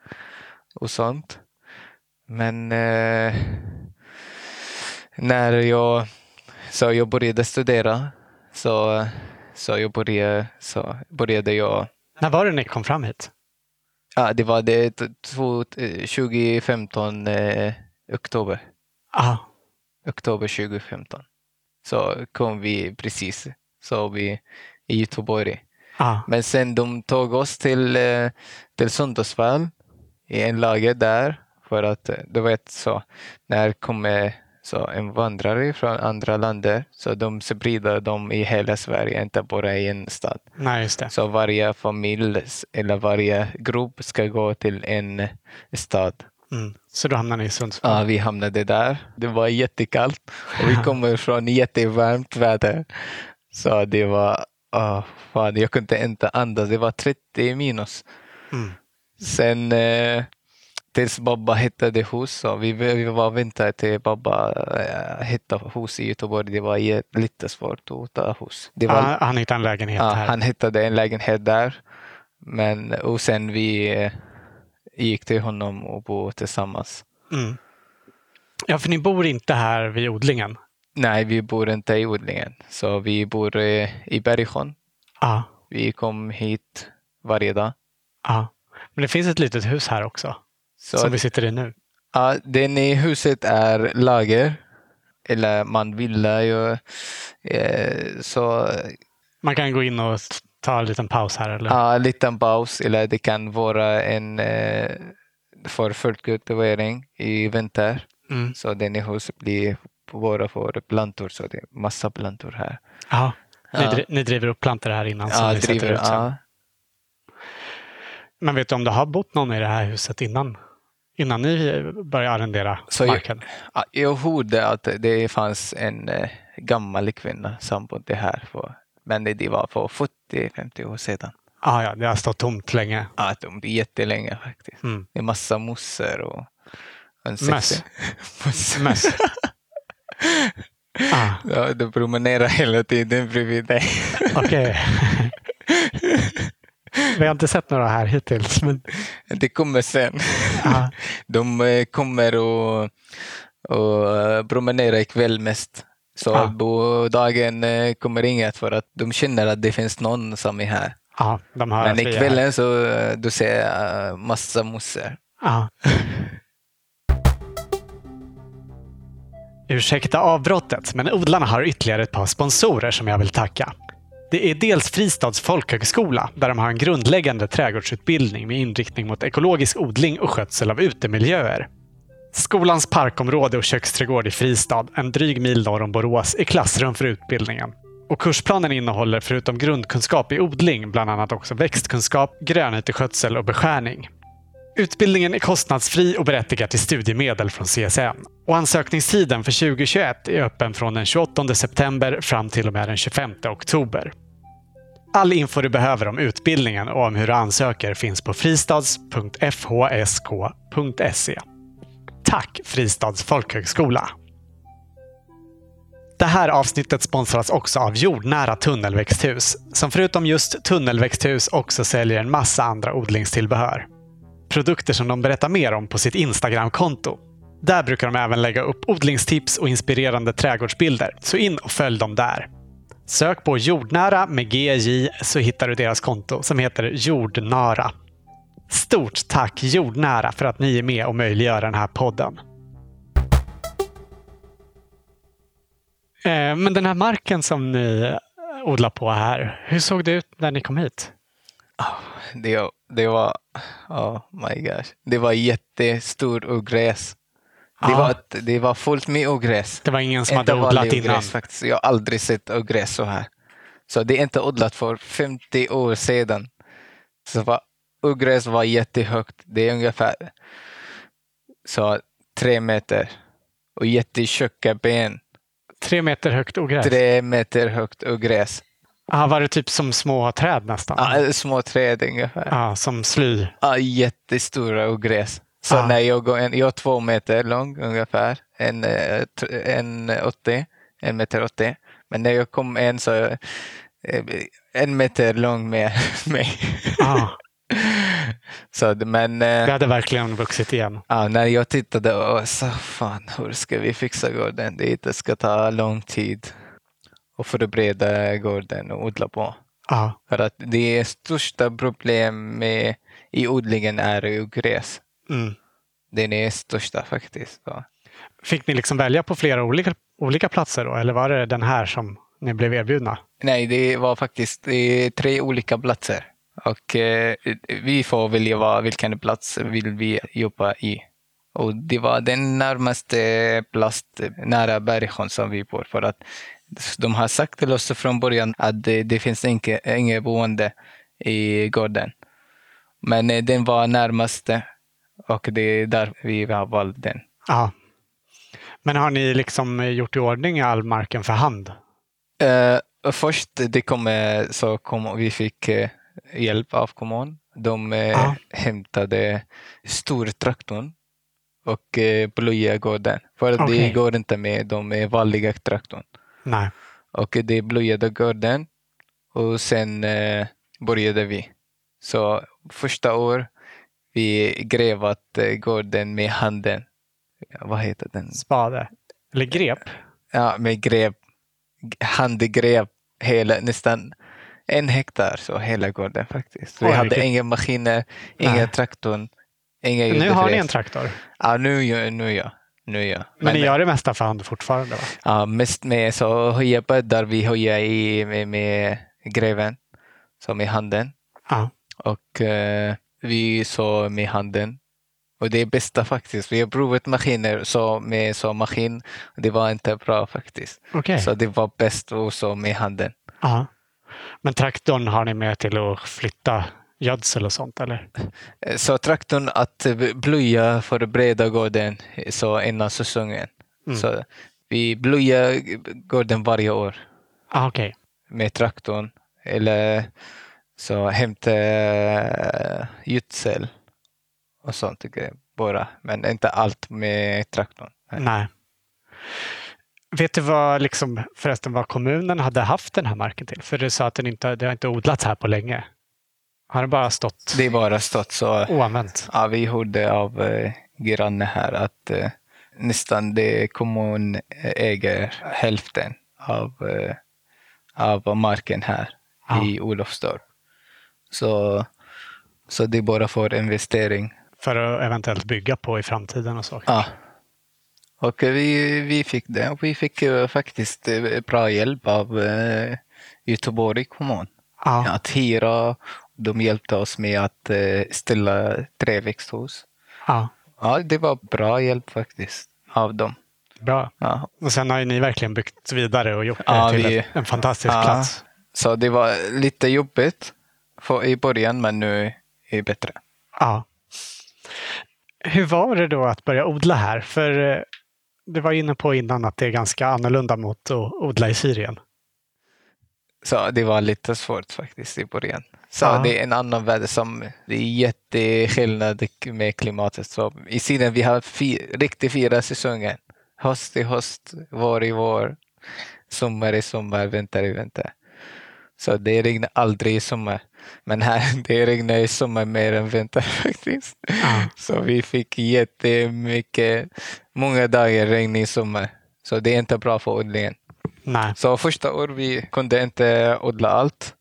B: och sånt. Men eh, när jag, så jag började studera så, så, jag började, så började jag
A: När var det ni kom fram hit?
B: Ja, det var det t- två- eh, 2015, eh, oktober.
A: Ja.
B: Oktober 2015. Så kom vi precis, så vi i Göteborg.
A: Ja.
B: Men sen de tog oss till, eh, till Sundsvall i en lager där för att eh, du vet så när kommer så en vandrare från andra länder så de sprider dem i hela Sverige, inte bara i en stad.
A: Nej.
B: Så varje familj eller varje grupp ska gå till en stad.
A: Mm. Så då hamnar ni i Sundsvall?
B: Ja, vi hamnade där. Det var jättekallt och vi kommer från jättevarmt väder. Så det var, oh, fan, jag kunde inte andas. Det var 30 minus.
A: Mm.
B: Sen eh, tills Babba hittade hus. Så vi, vi var väntar till Babba eh, hittade hus i Göteborg. Det var lite svårt att ta hus. Var,
A: Ja, han hittade en lägenhet
B: ja,
A: här.
B: han hittade en lägenhet där. Men, och sen vi eh, gick till honom och bo tillsammans.
A: Mm. Ja, för ni bor inte här vid odlingen?
B: Nej, vi bor inte i odlingen. Så vi bor eh, i Bergsjön.
A: Ja.
B: Vi kom hit varje dag.
A: ja. Men det finns ett litet hus här också,
B: Så
A: som vi sitter i nu.
B: Ja, den i huset är lager. Eller man vill ju. Eh, så
A: Man kan gå in och ta en liten paus här. Eller?
B: ja, en liten paus. Eller det kan vara en eh, för folkkultivering i vinter.
A: Mm.
B: Så den i huset blir bara för plantor. Så det är massa plantor här.
A: Ja. Ni,
B: Ja.
A: dri- ni driver upp plantor här innan
B: Ja,
A: ni
B: driver,
A: ut sen.
B: ja.
A: Men vet du om det har bott någon i det här huset innan? Innan ni började arrendera
B: Så jag-
A: marken?
B: Ja, Jag hörde att det fanns en eh, gammal kvinna som bodde här. För, men det var för 40-50 år sedan.
A: Ah, ja, det har stått tomt länge.
B: Ja, är jättelänge faktiskt.
A: Mm.
B: Det är massa mossor och
A: Möss.
B: Möss.
A: ah,
B: Ja, de promenerar hela tiden bredvid dig.
A: Okej. Vi har inte sett några här hittills. Men,
B: Det kommer sen.
A: ah,
B: De eh, kommer och, och eh, promenerar ikväll mest. Så
A: Ah.
B: på dagen eh, kommer inget för att de känner att det finns någon som är här.
A: ah,
B: Men ikvällen så du ser massa mossor.
A: Ja. Ursäkta avbrottet, men odlarna har ytterligare ett par sponsorer som jag vill tacka. Det är dels Fristads folkhögskola, där de har en grundläggande trädgårdsutbildning med inriktning mot ekologisk odling och skötsel av utemiljöer. Skolans parkområde och köksträdgård i Fristad, en dryg mil norr om Borås, är klassrum för utbildningen. Och kursplanen innehåller förutom grundkunskap i odling bland annat också växtkunskap, grönyteskötsel och beskärning. Utbildningen är kostnadsfri och berättigar till studiemedel från CSN. Och ansökningstiden för 2021 är öppen från den 28 september fram till och med den 25 oktober. All info du behöver om utbildningen och om hur du ansöker finns på fristads.fhsk.se. Tack Fristads folkhögskola! Det här avsnittet sponsras också av Jordnära tunnelväxthus, som förutom just tunnelväxthus också säljer en massa andra odlingstillbehör produkter som de berättar mer om på sitt Instagram-konto. Där brukar de även lägga upp odlingstips och inspirerande trädgårdsbilder, så in och följ dem där. Sök på jordnära med GJ så hittar du deras konto som heter Jordnara. Stort tack Jordnära för att ni är med och möjliggör den här podden. Eh, men den här marken som ni eh, odlar på här, hur såg det ut när ni kom hit?
B: Ah, det, det var, oh my gosh, det var jättestor ogräs. Det, var, det var fullt med ogräs.
A: Det var ingen som
B: Inte
A: hade odlat
B: vanlig
A: innan.
B: ogräs faktiskt. Jag har aldrig sett ogräs så här. Så det är inte odlat för 50 år sedan. Så var, ogräs var jättehögt. Det är ungefär så tre meter. Och jättetjocka ben.
A: Tre meter högt ogräs.
B: Tre meter högt ogräs.
A: Ah, var det typ som små träd nästan?
B: Ja, små träd ungefär.
A: Ja, som sly.
B: Ja, jättestora ogräs. Så
A: Ja.
B: när jag går, en, jag är två meter lång ungefär, en, eh, en 80, en meter 80. Men när jag kom en så eh, en meter lång med mig.
A: Ah,
B: så, det- men
A: det
B: eh,
A: hade verkligen vuxit igen.
B: ja, när jag tittade och sa fan hur ska vi fixa gården? Det ska ta lång tid att förbereda gården och odla på.
A: Ja,
B: För att det största problem med, i odlingen är ju gräs.
A: Mm.
B: Den är största faktiskt. Så.
A: Fick ni liksom välja på flera olika, olika platser då? Eller var det den här som ni blev erbjudna?
B: Nej, det var faktiskt tre olika platser. Och eh, vi får välja vilken plats vill vi jobba i. Och det var den närmaste plats nära Bergsjön som vi bor. För att de har sagt till oss från början att det, det finns inget boende i gården. Men eh, den var närmaste och det är där vi har valt den.
A: Ja. Men har ni liksom gjort i ordning all marken för hand?
B: Uh, först det kom, så kom, vi fick uh, hjälp av kommunen. De ja. hämtade stortraktorn och uh, plöjde gården. För okay. det går inte med de vanliga traktorn.
A: Nej.
B: Och det plöjde gården och sen började vi. Så första år vi grävat gården med handen. Vad heter den?
A: Spade? Eller grep?
B: Ja, med grep. Handgrep hela, nästan en hektar, så hela gården faktiskt. vi Oj, hade vilket... inga maskiner, ingen traktor. Inga
A: nu har ni en traktor?
B: Ja, nu, nu ja. Nu ja.
A: Men, Men ni gör det mesta för hand fortfarande? Va?
B: Ja, mest med så höjabäddar vi höjer i med, med greven, så med handen.
A: Ja.
B: Och eh, vi så med handen. Och det är bästa faktiskt. Vi har provat maskiner så med så maskin. Det var inte bra faktiskt.
A: Okay.
B: Så det var bäst också med handen.
A: Aha. Men traktorn har ni med till att flytta gödsel och sånt eller?
B: Så traktorn att blöja för breda gården så innan säsongen. Mm. Så vi blöjar gården varje år.
A: Ah, okay.
B: Med traktorn. Eller så hämta uh, gödsel och sånt bara. Men inte allt med traktorn.
A: Nej. Vet du vad, liksom, förresten, vad kommunen hade haft den här marken till? För du sa att den inte, det har inte odlats här på länge. Har det bara stått?
B: Det har bara stått så.
A: Oanvänt?
B: Ja, vi hörde av eh, granne här att eh, nästan det kommun äger hälften av, eh, av marken här ja. i Olofstorp. Så, så det är bara för investering.
A: För att eventuellt bygga på i framtiden och så?
B: Ja. Och vi, vi fick det. Vi fick faktiskt eh, bra hjälp av eh, Göteborg kommun. Ja. Att hyra. De hjälpte oss med att eh, ställa träväxthus.
A: Ja.
B: ja, det var bra hjälp faktiskt av dem.
A: Bra.
B: Ja.
A: Och sen har ni verkligen byggt vidare och gjort det ja, till vi, en fantastisk plats.
B: Så det var lite jobbigt för, i början, men nu är det bättre.
A: Ja. Hur var det då att börja odla här? För eh, du var inne på innan att det är ganska annorlunda mot att odla i Syrien.
B: Så det var lite svårt faktiskt i början. Så ja. det är en annan väder som, det är jätteskillnad med klimatet. Så I Syrien vi har fyr, riktigt fyra säsonger. Höst i höst, vår i vår, sommar i sommar, vinter i vinter. Så det regnar aldrig i sommar. Men här det regnar i sommar mer än vinter faktiskt.
A: Ja.
B: Så vi fick jättemycket, många dagar regn i sommar. Så det är inte bra för odlingen.
A: Nej.
B: Så första året vi kunde inte odla allt.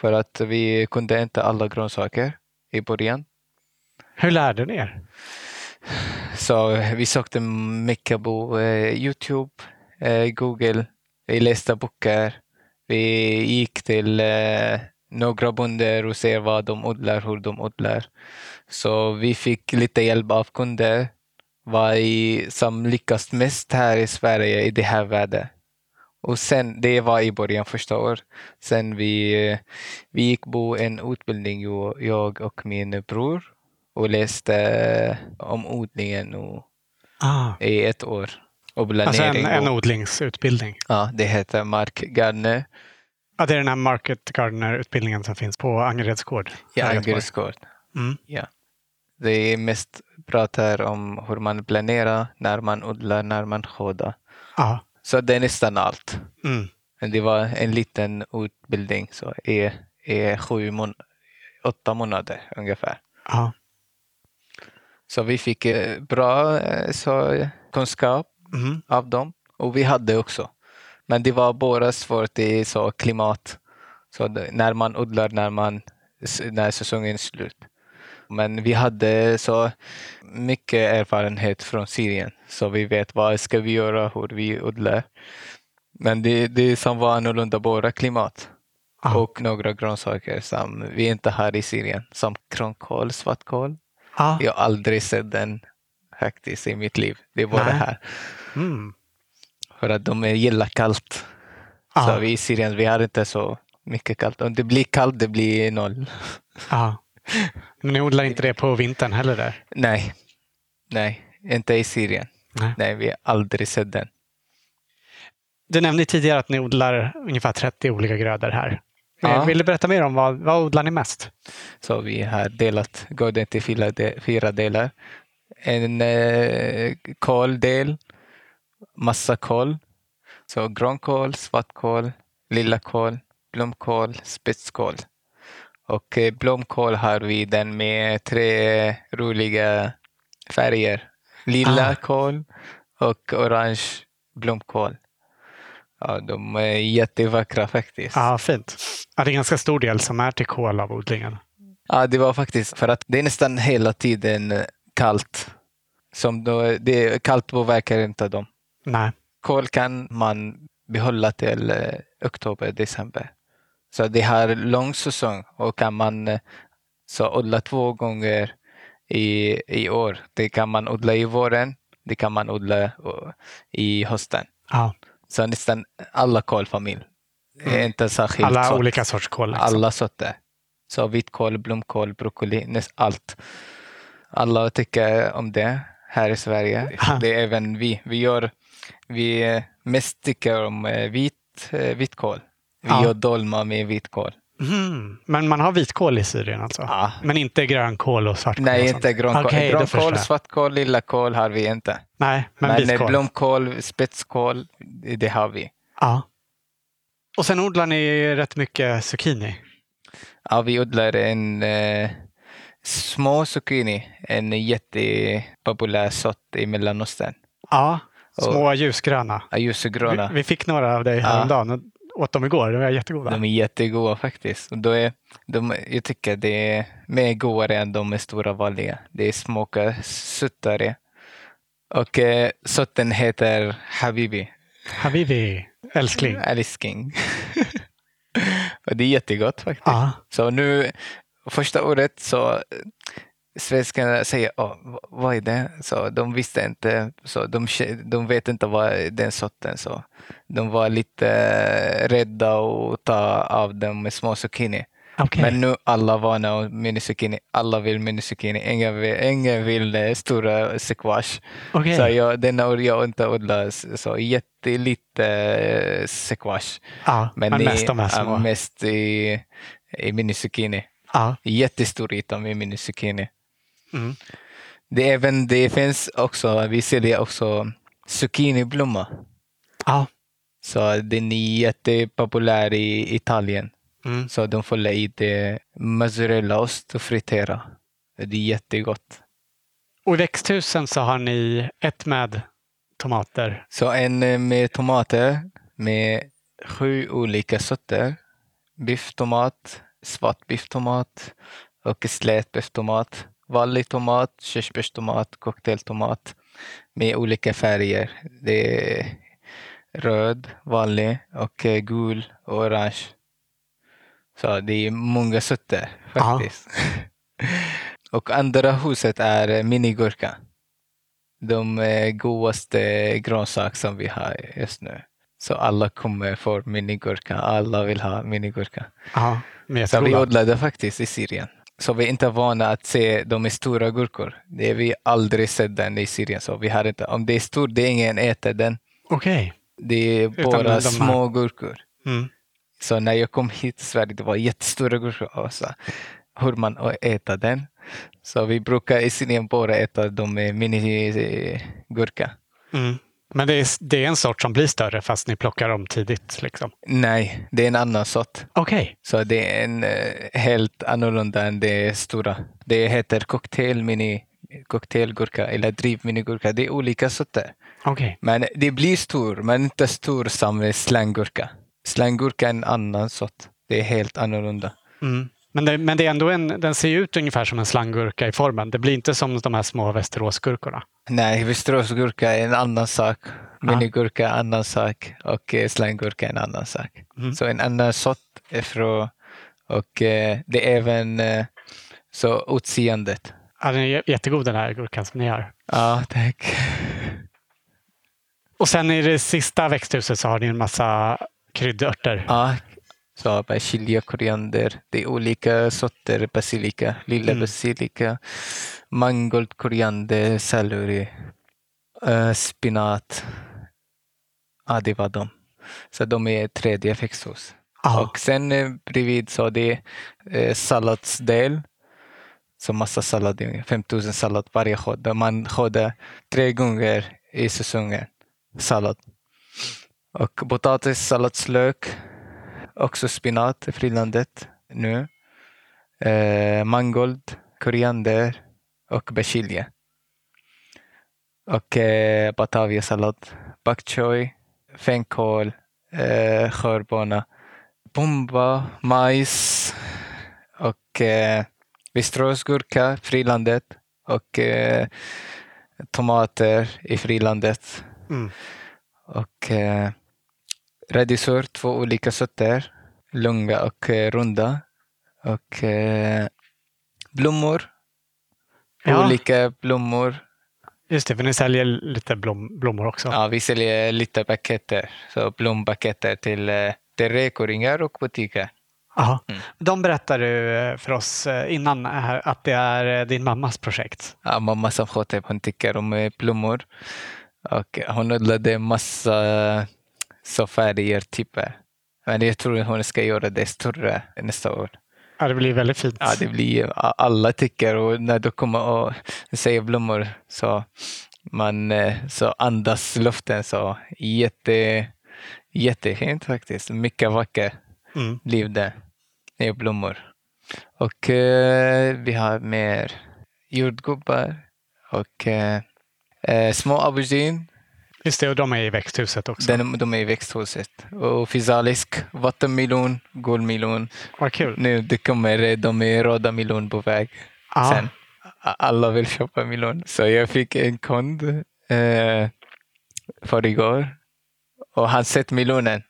B: För att vi kunde inte alla grönsaker i början.
A: Hur lärde ni er?
B: Så vi sökte mycket på eh, Youtube, eh, Google. Vi läste böcker. Vi gick till eh, några bönder och ser vad de odlar, hur de odlar. Så vi fick lite hjälp av kunder vad som lyckas mest här i Sverige i det här vädret. Och sen, det var i början första år. Sen vi, vi gick på en utbildning, jag och min bror, och läste om odlingen och,
A: ah.
B: i ett år.
A: Alltså en, en odlingsutbildning?
B: Ja, det heter Mark Gardner.
A: Ja, det är den här Market Gardener-utbildningen som finns på Angereds gård.
B: Ja, Angereds gård.
A: Mm.
B: Ja. Det är mest pratar om hur man planerar, när man odlar, när man skördar. Så det är nästan allt.
A: Mm.
B: Men det var en liten utbildning, så är, är sju mån åtta månader ungefär.
A: Ja.
B: Så vi fick eh, bra eh, så, kunskap
A: mm.
B: av dem. Och vi hade också. Men det var bara svårt i så klimat. Så när man odlar när, man, när säsongen är slut. Men vi hade så mycket erfarenhet från Syrien så vi vet vad ska vi göra, hur vi odlar. Men det, det som var annorlunda bara klimat.
A: Ja.
B: Och några grönsaker som vi inte har i Syrien, som grönkål, svartkål.
A: Ja.
B: Jag har aldrig sett den faktiskt i mitt liv. Det är bara
A: Nej.
B: här.
A: Mm.
B: För att de gillar kallt.
A: Ja.
B: Så vi i Syrien, vi har inte så mycket kallt. Om det blir kallt, det blir noll.
A: Ja. Men ni odlar inte det på vintern heller där?
B: Nej, nej, inte i Syrien.
A: Nej.
B: Nej, vi har aldrig sett den.
A: Du nämnde tidigare att ni odlar ungefär 30 olika grödor här.
B: Ja.
A: Eh, Vill du berätta mer om vad, vad odlar ni mest?
B: Så vi har delat gården till fyra, de, fyra delar. En eh, kåldel, massa kål. Så grönkål, svartkål, lilla kål, blomkål, spetskål. Och eh, blomkål har vi den med tre roliga färger. Lilla
A: Ah.
B: kål och orange blomkål. Ja, de är jättevackra faktiskt.
A: Ja, fint. Ja, det är en ganska stor del som är till kol av odlingen.
B: Ja, det var faktiskt för att det är nästan hela tiden kallt. Som då, det, kallt påverkar inte dem.
A: Nej.
B: Kol kan man behålla till eh, oktober, december. Så det har lång säsong och kan man eh, så odla två gånger i, i år. Det kan man odla i våren, det kan man odla eh, i hösten.
A: Ja.
B: Så nästan alla kolfamilj. Är inte särskilt
A: Alla
B: sort.
A: olika sorts kol. Liksom.
B: Alla sorter. Så vitkål, blomkål, broccoli, näst allt. Alla tycker om det här i Sverige.
A: Ja.
B: Det är även vi. Vi gör, vi eh, mest tycker om eh, vit, eh, vitkål. Vi
A: Ja.
B: gör dolma med vitkål.
A: Mm. Men man har vitkål i Syrien alltså?
B: Ja.
A: Men inte grönkål och svartkål?
B: Nej,
A: och
B: inte grönkål.
A: Förstår
B: grönkål, svartkål, lilla kål har vi inte.
A: Nej, men,
B: Men, eh,
A: vitkål.
B: blomkål, spetskål, det har vi.
A: Ja. Och sen odlar ni rätt mycket zucchini?
B: Ja, vi odlar en eh, små zucchini, en jättepopulär sort i Mellanöstern.
A: Ja, små ljusgröna.
B: Ja, Ljusgröna.
A: Vi, vi fick några av dig
B: Ja.
A: häromdagen och åt dem igår. De var jättegoda.
B: De är jättegoda faktiskt. Och då är, de, jag tycker det är mer godare än de är stora vanliga. Det smakar sötare. Och eh, sorten heter Habibi,
A: Habibi, älskling.
B: älskling. och det är jättegott faktiskt.
A: Ja.
B: Så nu, första året så svenskarna säger v- vad är det? Så de visste inte, så de, de vet inte vad den sorten. Så de var lite eh, rädda att ta av dem med små zucchini.
A: Okej.
B: Men nu alla vana av mini zucchini. Alla vill mini zucchini. Ingen vill, ingen vill eh, stora squash.
A: Okej.
B: Så jag, denna jag inte odlar så jättelite eh, squash.
A: ja, men,
B: i-
A: mest de här små.
B: mest i, i mini zucchini.
A: Ja.
B: Jättestor yta med mini zucchini.
A: Mm.
B: Det, även, det finns också, vi säljer också zucchiniblomma.
A: Ja.
B: Så den är jättepopulär i Italien.
A: Mm.
B: Så de får i det mozzarellaost och fritera. Det är jättegott.
A: Och i växthusen så har ni ett med tomater.
B: Så en eh, med tomater med sju olika sorter. Bifftomat, svart bifftomat och slät bifftomat. Vanlig tomat, körsbärstomat, cocktailtomat med olika färger. Det är röd, vanlig och eh, gul och orange. Så det är många sorter faktiskt. och andra huset är eh, minigurka. De eh, godaste grönsaker som vi har just nu. Så alla kommer få minigurka. Alla vill ha minigurka.
A: Ja, med
B: Så vi odlade faktiskt i Syrien. Så vi är inte vana att se de är stora gurkor. Det har vi aldrig sett den i Syrien. Så vi har inte, om det är stort, det är ingen äter den.
A: Okej.
B: Det är
A: Utan
B: bara
A: de
B: små gurkor.
A: Mm.
B: Så när jag kom hit till Sverige, det var jättestora gurkor. Och så, hur man äter den. Så vi brukar i Syrien bara äta de med minigurka.
A: Mm. Men det är, det är en sort som blir större fast ni plockar dem tidigt. Liksom.
B: Nej, det är en annan sort.
A: Okej.
B: Så det är en eh, helt annorlunda än det stora. Det heter cocktail mini cocktailgurka eller drivminigurka. Det är olika sorter.
A: Okej.
B: Men det blir stor, men inte stor som slanggurka. Slanggurka är en annan sort. Det är helt annorlunda.
A: Mm. Men, det, men det är ändå en, den ser ut ungefär som en slanggurka i formen. Det blir inte som de här små västeråsgurkorna.
B: Nej, Västeråsgurka är en annan sak. Minigurka är en annan sak och eh, slanggurka är en annan sak.
A: Mm.
B: Så en annan sort är från och eh, det är även eh, så utseendet.
A: Ja, den är jä- jättegod den här gurkan som ni har.
B: Ja, tack.
A: Och sen i det sista växthuset så har ni en massa kryddörter.
B: Ja, så persilja, koriander. Det är olika sorter basilika. Lilla
A: Mm.
B: basilika, mangold, koriander, selleri, eh, spinat. Ja, det var de. Så de är tredje växthus.
A: Ja.
B: Och sen eh, bredvid så det är eh, salladsdel. Så massa sallad, 5000 sallad varje skörd. Man skördar tre gånger i säsongen sallad. Och potatis, salladslök, också spinat i frilandet nu. Eh, mangold, koriander och persilja. Och eh, bataviasallad, bok choy, fänkål, eh, skörbana, bomba, majs och eh, Västeråsgurka, frilandet och eh, tomater i frilandet.
A: Mm.
B: Och eh, rädisor, två olika sorter. Långa och eh, runda. Och eh, blommor.
A: Ja.
B: Olika blommor.
A: Just det, för ni säljer lite blom, blommor också.
B: Ja, vi säljer lite paketer. Så blompaketer till, eh, till rekoringar och butiker.
A: Aha.
B: Mm.
A: De berättar du eh, för oss innan här att det är din mammas projekt.
B: Ja, mamma som sköter, hon tycker om blommor. Och hon odlade massa så färger, typer. Men jag tror att hon ska göra det större nästa år.
A: Ja, det blir väldigt fint.
B: Ja, det blir alla tycker och när du kommer och säger blommor så man eh, så andas luften så jätte, jättefint faktiskt. Mycket vackert
A: Mm.
B: liv där. Är blommor. Och eh, vi har mer jordgubbar och eh, eh, små aubergine.
A: Just det, och de är i växthuset också.
B: Den, de är i växthuset. Och fisalisk, vattenmelon, guldmelon.
A: Vad kul.
B: Nu det kommer de är röda melon på väg.
A: Ja.
B: Sen. Alla vill köpa melon. Så jag fick en kund eh, för igår och han sett melonen.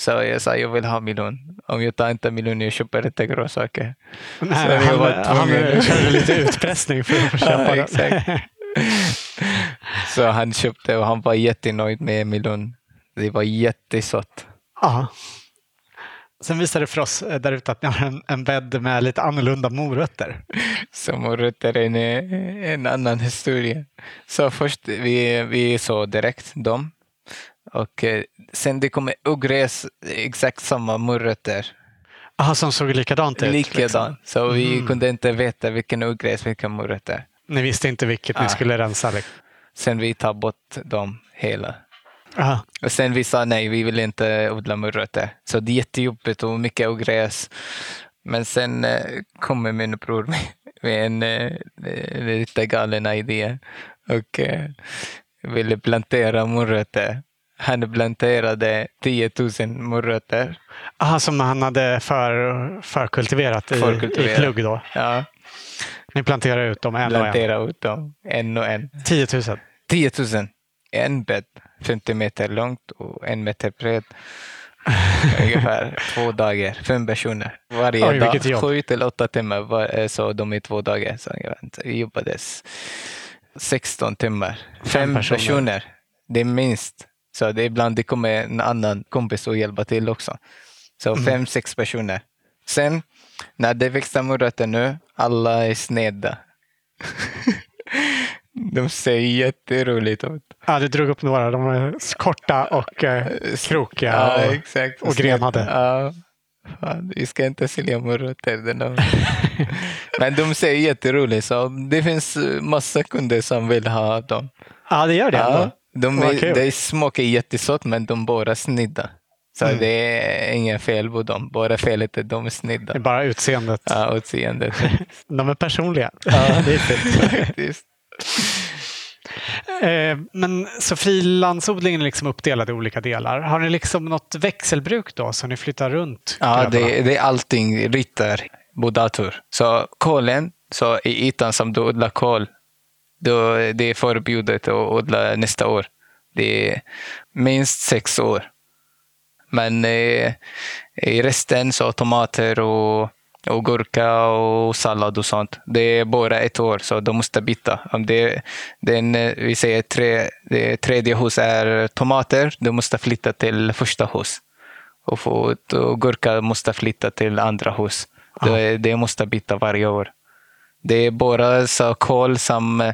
B: Så jag sa jag vill ha melon. Om jag tar inte melon jag köper inte grönsaker.
A: Nej,
B: Så jag
A: han,
B: var
A: han
B: tvungen.
A: körde lite utpressning för att få köpa
B: Ja,
A: den.
B: Så han köpte och han var jättenöjd med melon. Det var jättesött.
A: Ja. Sen visade det för oss eh, där ute att ni har en, en bädd med lite annorlunda morötter.
B: Så morötter är en, en annan historia. Så först vi, vi såg direkt dem. Och eh, sen det kommer ogräs, exakt samma morötter.
A: Aha, som såg likadant ut.
B: Likadan.
A: liksom.
B: Så vi
A: Mm.
B: kunde inte veta vilken ogräs, vilka morötter.
A: Ni visste inte vilket ni
B: Ah.
A: skulle rensa. liksom.
B: Sen vi tar bort dem hela.
A: Aha.
B: Och sen vi sa nej, vi vill inte odla morötter. Så det är jättejobbigt och mycket ogräs. Men sen eh, kommer min bror med, med en eh, lite galen idé och eh, ville plantera morötter. Han planterade 10 000 morötter.
A: Aha, som han hade för, förkultiverat i, i plugg då.
B: Ja,
A: Ni planterar ut dem en och en.
B: plantera ut dem en och en.
A: 10 000.
B: 10 000. En bädd, 50 meter långt och en meter bred. Ungefär två dagar, fem personer. Varje
A: Oj,
B: dag, sju till åtta timmar. var- eh, Så de är två dagar. Så jag jobbades 16 timmar. Fem
A: personer.
B: personer. Det är minst. Så det är ibland det kommer en annan kompis och hjälpa till också. Så
A: Mm.
B: fem, sex personer. Sen när det växer morötter nu, alla är sneda. De ser jätteroligt ut.
A: Ja, du drog upp några. De var korta och eh, krokiga.
B: Ja,
A: och,
B: exakt.
A: och grenade.
B: Ja. Fan, vi ska inte sälja morötter. Men de ser jätteroligt så det finns massa kunder som vill ha dem.
A: ja, det gör det
B: Ja,
A: ändå.
B: de är,
A: kul.
B: de smakar jättesött men de bara snidda. Så
A: Mm.
B: det är inga fel på dem. Bara felet är de är
A: Det är bara utseendet.
B: Ja, utseendet.
A: De är personliga.
B: Ja,
A: det är fint. Eh, Men så frilandsodlingen är liksom uppdelad i olika delar. Har ni liksom något växelbruk då så ni flyttar runt?
B: Ja, det, det är allting. Rytter. på dator. Så kolen, så i ytan som du odlar kol, då det är förbjudet att odla nästa år. Det är minst sex år. Men eh, i resten så tomater och, och gurka och sallad och sånt. Det är bara ett år, så de måste byta. Om det, den, vi säger tre, det tredje hus är tomater, de måste flytta till första hus. Och, få, och gurka måste flytta till andra hus. Det, det måste byta varje år. Det är bara så kol som...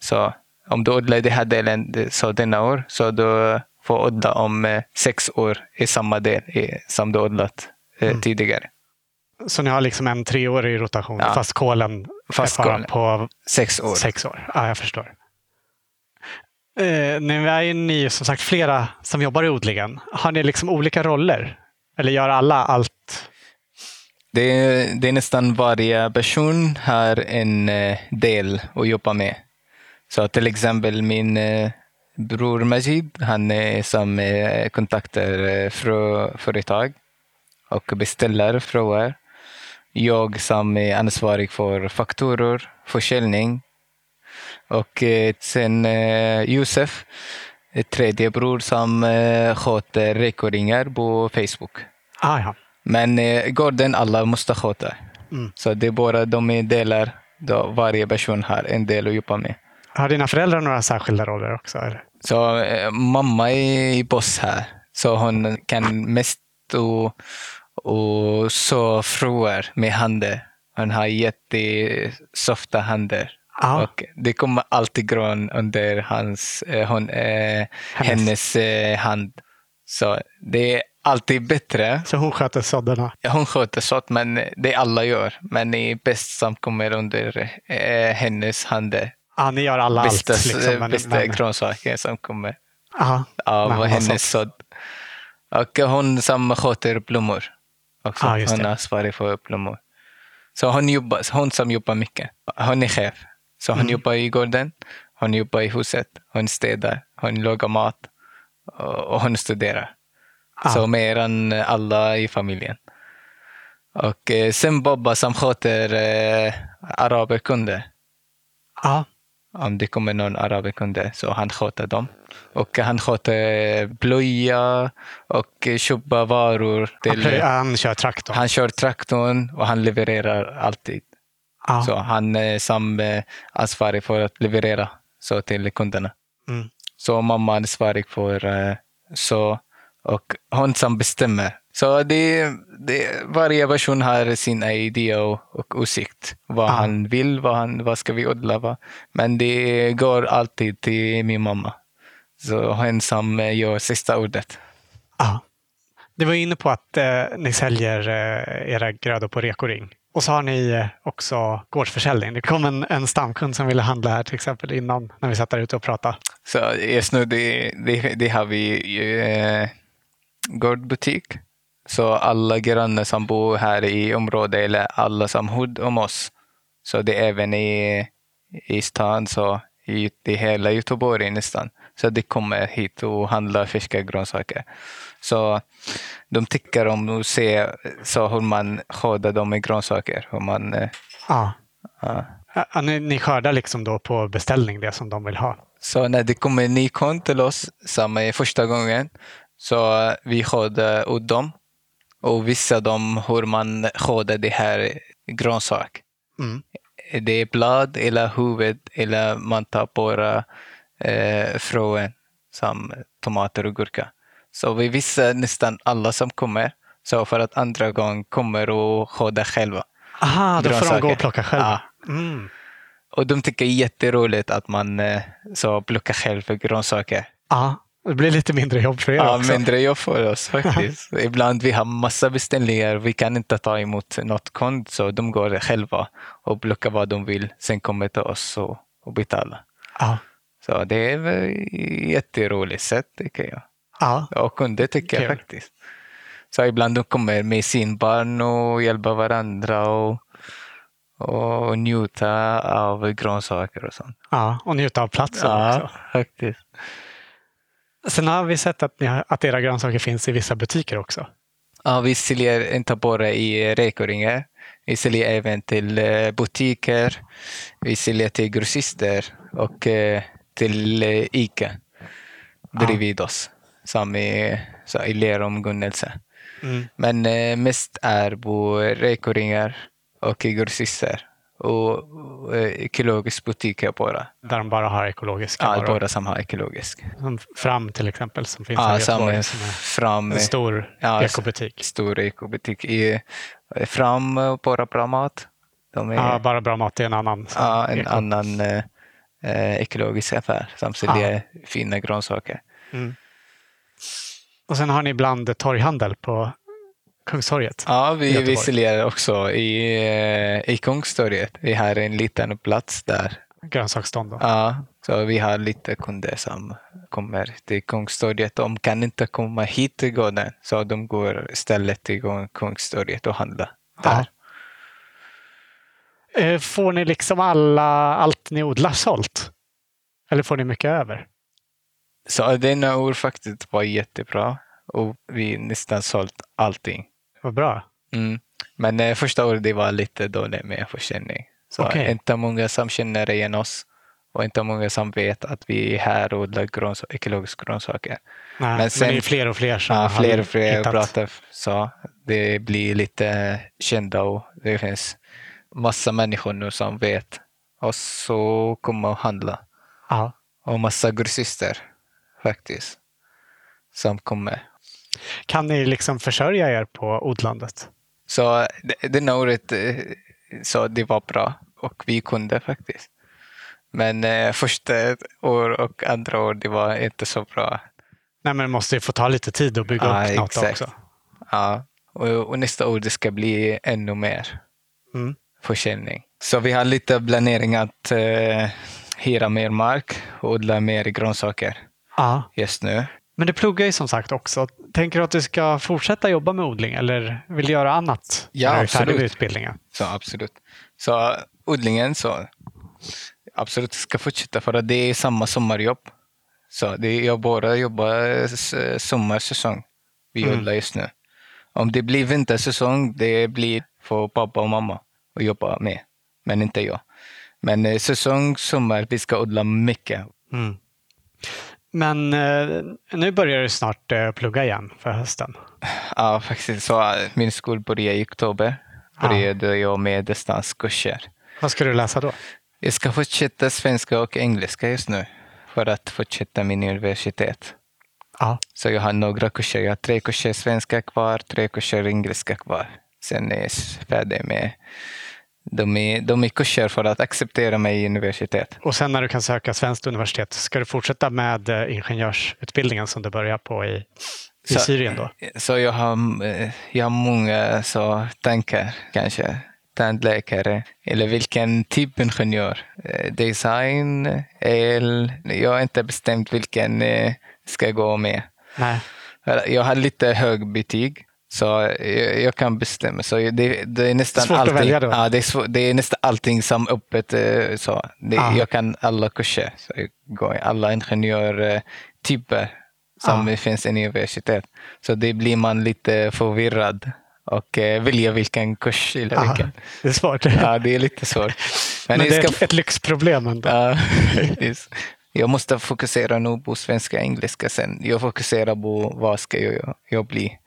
B: Så, om du odlar den här delen så denna år, så du får odla om eh, sex år i samma del som du odlat eh,
A: Mm.
B: tidigare.
A: Så ni har liksom en treårig rotation
B: Ja.
A: fast kolen
B: Fast
A: är bara
B: kolen.
A: på
B: Sex år.
A: sex år? Ja, jag förstår. Eh, nu är ni som sagt flera som jobbar i odlingen. Har ni liksom olika roller? Eller gör alla allt?
B: Det är, det är nästan varje person har en del att jobba med. Så till exempel min bror Majid, han är som kontaktar eh, fröföretag och beställer fröer. Jag som är ansvarig för fakturor, försäljning. Och eh, sen eh, Josef, ett tredje bror som sköter rekoringar på Facebook.
A: Ah, ja.
B: Men gården alla måste sköta.
A: Mm.
B: Så det är bara de delar. Då varje person har en del att jobba med.
A: Har dina föräldrar några särskilda roller också? Eller?
B: Så eh, mamma är boss här. Så hon kan mest och, och så fröer med händer. Hon har jättesofta händer.
A: Ja.
B: Och det kommer alltid grön under hans, eh, hon, eh,
A: Hennes.
B: eh, hand. Så det är alltid bättre
A: Så hon sköter sådderna?
B: Hon sköter sånt, men det alla gör. Men det är bäst som kommer under eh, hennes händer.
A: Ja, ni gör alla
B: Bästa,
A: allt? Liksom, men-
B: bästa
A: men-
B: grönsaker som kommer
A: Ja,
B: av
A: Men
B: hennes sådd. Och hon som sköter blommor. Också.
A: Just
B: hon är ansvarig för blommor. Så hon, jobbar, hon som jobbar mycket. Hon är chef. Så hon
A: Mm.
B: jobbar i gården, hon jobbar i huset, hon städar, hon lagar mat och hon studerar.
A: Ja.
B: Så mer än alla i familjen. Och eh, sen Bobba som sköter eh, araberkunder.
A: ja.
B: Om det kommer någon araberkunde så han sköter dem. Och han sköter blöja och köpa varor. Till,
A: han kör traktorn?
B: han kör traktorn och han levererar alltid.
A: ja.
B: Så han är eh, ansvarig för att leverera så till kunderna.
A: Mm.
B: Så mamma är ansvarig för eh, så och hon som bestämmer. Så det, det, varje person har sin idé och, åsikt. Vad
A: Ja.
B: han vill, vad, han, vad ska vi odla. Vad. Men det går alltid till min mamma. Så hon som gör sista ordet.
A: Ja. Du var inne på att eh, ni säljer eh, era grödor på Rekoring. Och så har ni eh, också gårdsförsäljning. Det kom en, en stamkund som ville handla här till exempel innan när vi satt där ute och pratade.
B: Så just nu det, det, det har vi eh, gårdbutik. Så alla grannar som bor här i området eller alla som hod om oss. Så det är även i, i stan, så i, i hela Göteborg nästan. Så det kommer hit och handlar färska grönsaker. Så de tycker om att se så hur man skördar dem med grönsaker. Hur man, eh,
A: Ja.
B: ja.
A: Ja, ni, ni skördar liksom då på beställning det som de vill ha.
B: Så när det kommer en ny kund till oss, som är första gången, så vi skördar åt dem och visar dem hur man skördar det här grönsak.
A: Mm.
B: Det är blad eller huvud eller man tar bara eh, fröen som tomater och gurka. Så vi visar nästan alla som kommer. Så för att andra gång kommer och skörda själva.
A: Aha, då får de gå och plocka själva.
B: Ja.
A: Mm.
B: Och de tycker det är jätteroligt att man eh, så plockar själv grönsaker.
A: Ja, det blir lite mindre jobb för er
B: Ja,
A: också.
B: mindre jobb för oss faktiskt. Ibland vi har massa beställningar, vi kan inte ta emot något kund, så de går själva och plockar vad de vill, sen kommer till oss och, och betalar.
A: Ja.
B: Så det är ett jätteroligt sätt tycker jag.
A: Ja.
B: Och kunder tycker jag
A: Kul.
B: faktiskt. Så ibland de kommer med sin barn och hjälper varandra och, och njuta av grönsaker och sånt.
A: ja, och njuta av platsen också.
B: faktiskt.
A: Sen har vi sett att, har, att era grönsaker finns i vissa butiker också.
B: Ja, vi säljer inte bara i Rekoringe. Vi säljer även till eh, butiker, vi säljer till grossister och eh, till eh, ICA bredvid oss, som i, så i Lerum, Gunnelse.
A: Mm.
B: Men mest är på rekoringar och i grossister och och, eh, ekologisk butiker bara.
A: Där de bara har ekologiska
B: Ja,
A: varor.
B: bara som har ekologisk.
A: Som Fram till exempel som finns här
B: Ja,
A: i Göteborg. Som är
B: fram
A: en stor
B: Ja,
A: ekobutik.
B: stor ekobutik. I, fram eh, bara bra mat. Är,
A: Ja, bara bra mat är en annan.
B: Ja, en
A: eko.
B: annan eh, eh, ekologisk affär som säljer fina grönsaker.
A: Mm. Och sen har ni ibland torghandel på Kungstorget.
B: Ja, vi, vi
A: Göteborg.
B: säljer också i, eh, i Kungstorget. Vi har en liten plats där.
A: Grönsaksstånd. då.
B: Ja, så vi har lite kunder som kommer till Kungstorget. De kan inte komma hit till gården, så de går istället till Kungstorget och handlar där.
A: Eh, Får ni liksom alla, allt ni odlar sålt? Eller får ni mycket över?
B: Så denna år faktiskt var jättebra och vi nästan sålt allting.
A: Vad bra.
B: Mm. Men eh, första året det var lite dåligt med försäljning. Så
A: Okej.
B: inte många som känner igen oss och inte många som vet att vi är här och odlar gröns- ekologiska grönsaker.
A: Nej,
B: Men
A: men,
B: sen-
A: det är fler och fler som
B: Ja, fler och fler
A: hittat.
B: pratar så. Det blir lite kända och det finns massa människor nu som vet och så kommer och handla.
A: Ja.
B: Och massa grossister faktiskt som kommer.
A: Kan ni liksom försörja er på odlandet?
B: Så det- denna året eh, så det var bra och vi kunde faktiskt. Men eh, första år och andra år det var inte så bra.
A: Nej, men det måste ju få ta lite tid att bygga
B: Ja,
A: upp något
B: exakt.
A: också.
B: Ja, och, och nästa år det ska bli ännu mer
A: Mm.
B: försäljning. Så vi har lite planering att eh, hyra mer mark och odla mer grönsaker
A: Ja.
B: just nu.
A: Men du pluggar ju som sagt också. Tänker du att du ska fortsätta jobba med odling eller vill du göra annat
B: Ja,
A: när du är färdig med
B: absolut.
A: utbildningen?
B: Så absolut. Så odlingen så absolut ska fortsätta för att det är samma sommarjobb. Så det jag bara jobbar sommarsäsong. Vi
A: Mm.
B: odlar just nu. Om det blir vintersäsong, det blir för pappa och mamma att jobba med. Men inte jag. Men eh, säsong, sommar, vi ska odla mycket.
A: Mm. Men eh, nu börjar du snart eh, plugga igen för hösten.
B: Ja, faktiskt. Så eh, min skola börjar i oktober.
A: Ja.
B: Började jag med distanskurser.
A: Vad ska du läsa då?
B: Jag ska fortsätta svenska och engelska just nu för att fortsätta min universitet.
A: Ja.
B: Så jag har några kurser. Jag har tre kurser svenska kvar, tre kurser engelska kvar. Sen är jag färdig med de är, de är kurser för att acceptera mig i universitet.
A: Och sen när du kan söka svenskt universitet, ska du fortsätta med eh, ingenjörsutbildningen som du börjar på i, i
B: Så-
A: Syrien då?
B: Så jag har, eh, jag har många så, tankar, kanske. Tandläkare, eller vilken typ ingenjör. Eh, Design, el. Jag har inte bestämt vilken eh, ska gå med.
A: Nej.
B: Jag har lite hög betyg. Så jag, jag kan bestämma. Så det, det är nästan
A: Svårt att
B: allting.
A: välja då?
B: Ja, det, är svår, det är nästan allting som öppet. eh, Så. Det,
A: Ah.
B: Jag kan alla kurser. Så jag går alla ingenjörtyper som
A: Ah.
B: finns i universitet. Så det blir man lite förvirrad och eh, välja vilken kurs eller
A: Ja,
B: vilken.
A: det är svårt.
B: Ja, det är lite svårt.
A: Men,
B: Men,
A: det är
B: ska
A: ett, lyxproblem ändå.
B: Ja. Jag måste fokusera nu på svenska och engelska sen. Jag fokuserar på vad ska jag, jag bli.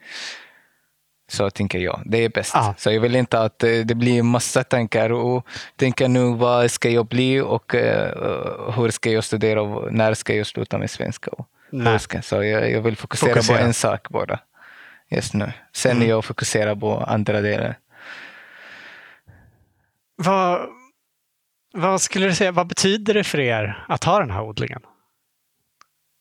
B: Så tänker jag. Det är bäst.
A: Ja.
B: Så jag vill inte att eh, det blir massa tankar och tänka nu vad ska jag bli och eh, hur ska jag studera och när ska jag sluta med svenska. Och ska, så jag, jag vill fokusera,
A: Fokusera.
B: på en sak bara just nu. Sen
A: Mm.
B: jag fokuserar på andra delar.
A: Vad, vad skulle du säga, vad betyder det för er att ha den här odlingen?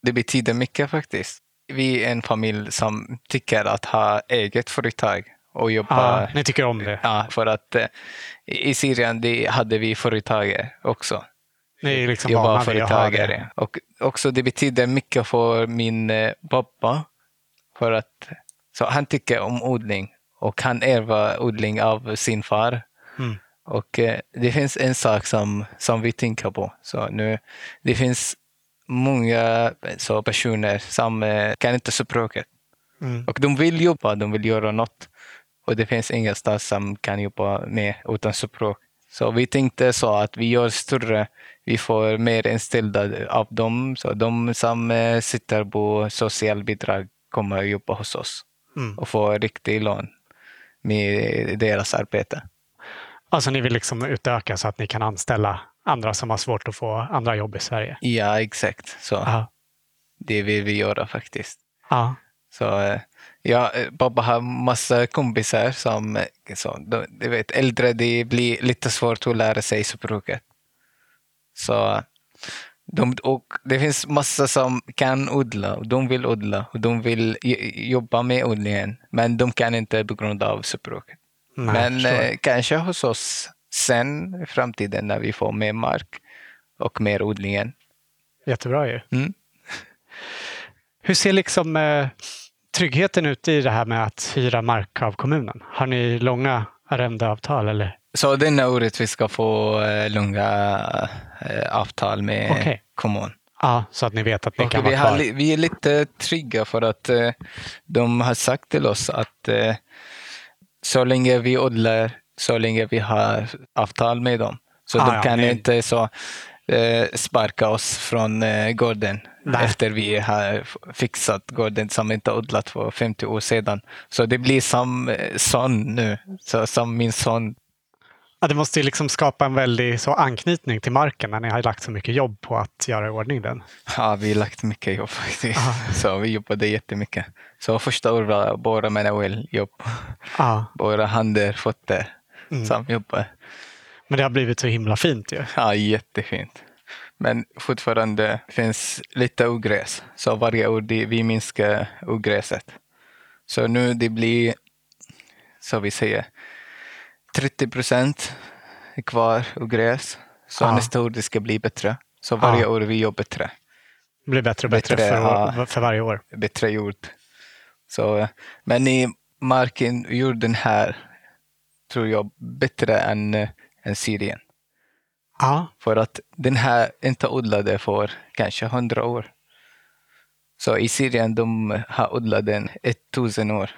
B: Det betyder mycket faktiskt. Vi är en familj som tycker att ha eget företag och jobba.
A: Ja, ni tycker om det.
B: Ja, för att eh, i Syrien hade vi företagare också.
A: Ni är liksom det.
B: företagare. Och också det betyder mycket för min eh, pappa. För att, så han tycker om odling och han ärver odling av sin far.
A: Mm.
B: Och eh, det finns en sak som, som vi tänker på. Så nu, det finns många så, personer som eh, kan inte språket.
A: Mm.
B: Och de vill jobba, de vill göra något. och det finns ingenstans som kan jobba med utan språk. Så vi tänkte så att vi gör större, vi får mer inställda av dem. Så de som eh, sitter på socialbidrag kommer att jobba hos oss
A: Mm.
B: och få riktig lön med deras arbete.
A: Alltså ni vill liksom utöka så att ni kan anställa andra som har svårt att få andra jobb i Sverige?
B: Ja, exakt. Så
A: Ja.
B: det vill vi göra faktiskt.
A: Ja.
B: Så eh, ja, eh, Baba har massa kompisar som, eh, så, de, vet, äldre, det blir lite svårt att lära sig språket. Så de, och det finns massa som kan odla och de vill odla och de vill jobba med odlingen, men de kan inte på grund av språket.
A: Nej,
B: men eh, kanske hos oss sen i framtiden när vi får mer mark och mer odlingen.
A: Jättebra ju.
B: Mm.
A: Hur ser liksom eh, tryggheten ut i det här med att hyra mark av kommunen? Har ni långa arrendeavtal eller?
B: Så denna året vi ska få eh, långa eh, avtal med
A: Okej.
B: kommun.
A: Ja, så att ni vet att ni kan
B: Och vi,
A: vara kvar.
B: vi är lite trygga för att de har sagt till oss att så länge vi odlar, så länge vi har avtal med dem. Så
A: Ah,
B: de
A: ja,
B: kan
A: det-
B: inte så eh, sparka oss från eh, gården
A: Nej.
B: efter vi har fixat gården som inte odlat för 50 år sedan. Så det blir som eh, son nu, så, som min son
A: Ja, det måste ju liksom skapa en väldig så anknytning till marken när ni har lagt så mycket jobb på att göra i ordning den.
B: Ja, vi har lagt mycket jobb faktiskt.
A: Ja.
B: Så vi jobbade jättemycket. Så första året var bara manuell jobb.
A: Ja,
B: Bara händer, fötter
A: Mm.
B: som jobbar.
A: men det har blivit så himla fint ju.
B: Ja, jättefint. Men fortfarande finns lite ogräs. Så varje år det, vi minskar ogräset. Så nu det blir, så vi säger, 30 procent kvar ogräs. Så
A: Ja.
B: nästa år det ska bli bättre. Så varje
A: Ja.
B: år vi gör bättre.
A: Det blir bättre och bättre,
B: Bättre,
A: för,
B: ja.
A: för varje år.
B: bättre gjort. Så, men i marken, jorden här, tror jag bättre än, eh, än Syrien.
A: Ja,
B: För att den här inte odlade för kanske hundra år. Så i Syrien de har odlat den 1000 år.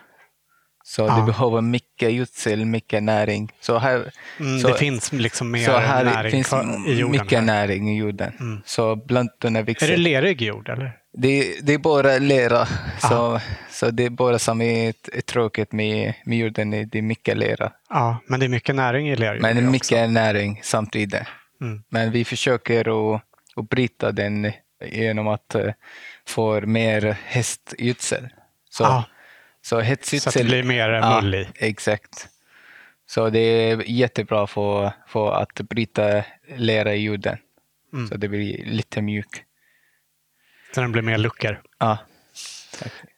B: Så
A: Ja.
B: det behöver mycket gödsel, mycket näring. Så här,
A: mm,
B: så,
A: det finns liksom mer
B: så här
A: näring
B: finns
A: i jorden.
B: mycket
A: här.
B: näring i jorden.
A: Mm.
B: Så plantorna växer.
A: Är det lerig jord eller?
B: Det, det är bara lera. Så, så det är bara som är, är tråkigt med, med jorden, det är mycket lera.
A: Ja, men det är mycket näring i lerjord
B: Men det är
A: också.
B: mycket näring samtidigt.
A: Mm.
B: Men vi försöker att, att bryta den genom att uh, få mer hästgödsel. Så,
A: Ja,
B: så
A: så att det
B: hästgödsel,
A: blir mer mull i.
B: exakt. Så det är jättebra för, för att bryta lera i jorden.
A: Mm.
B: Så det blir lite mjuk.
A: Så den blir mer luckor.
B: Ja.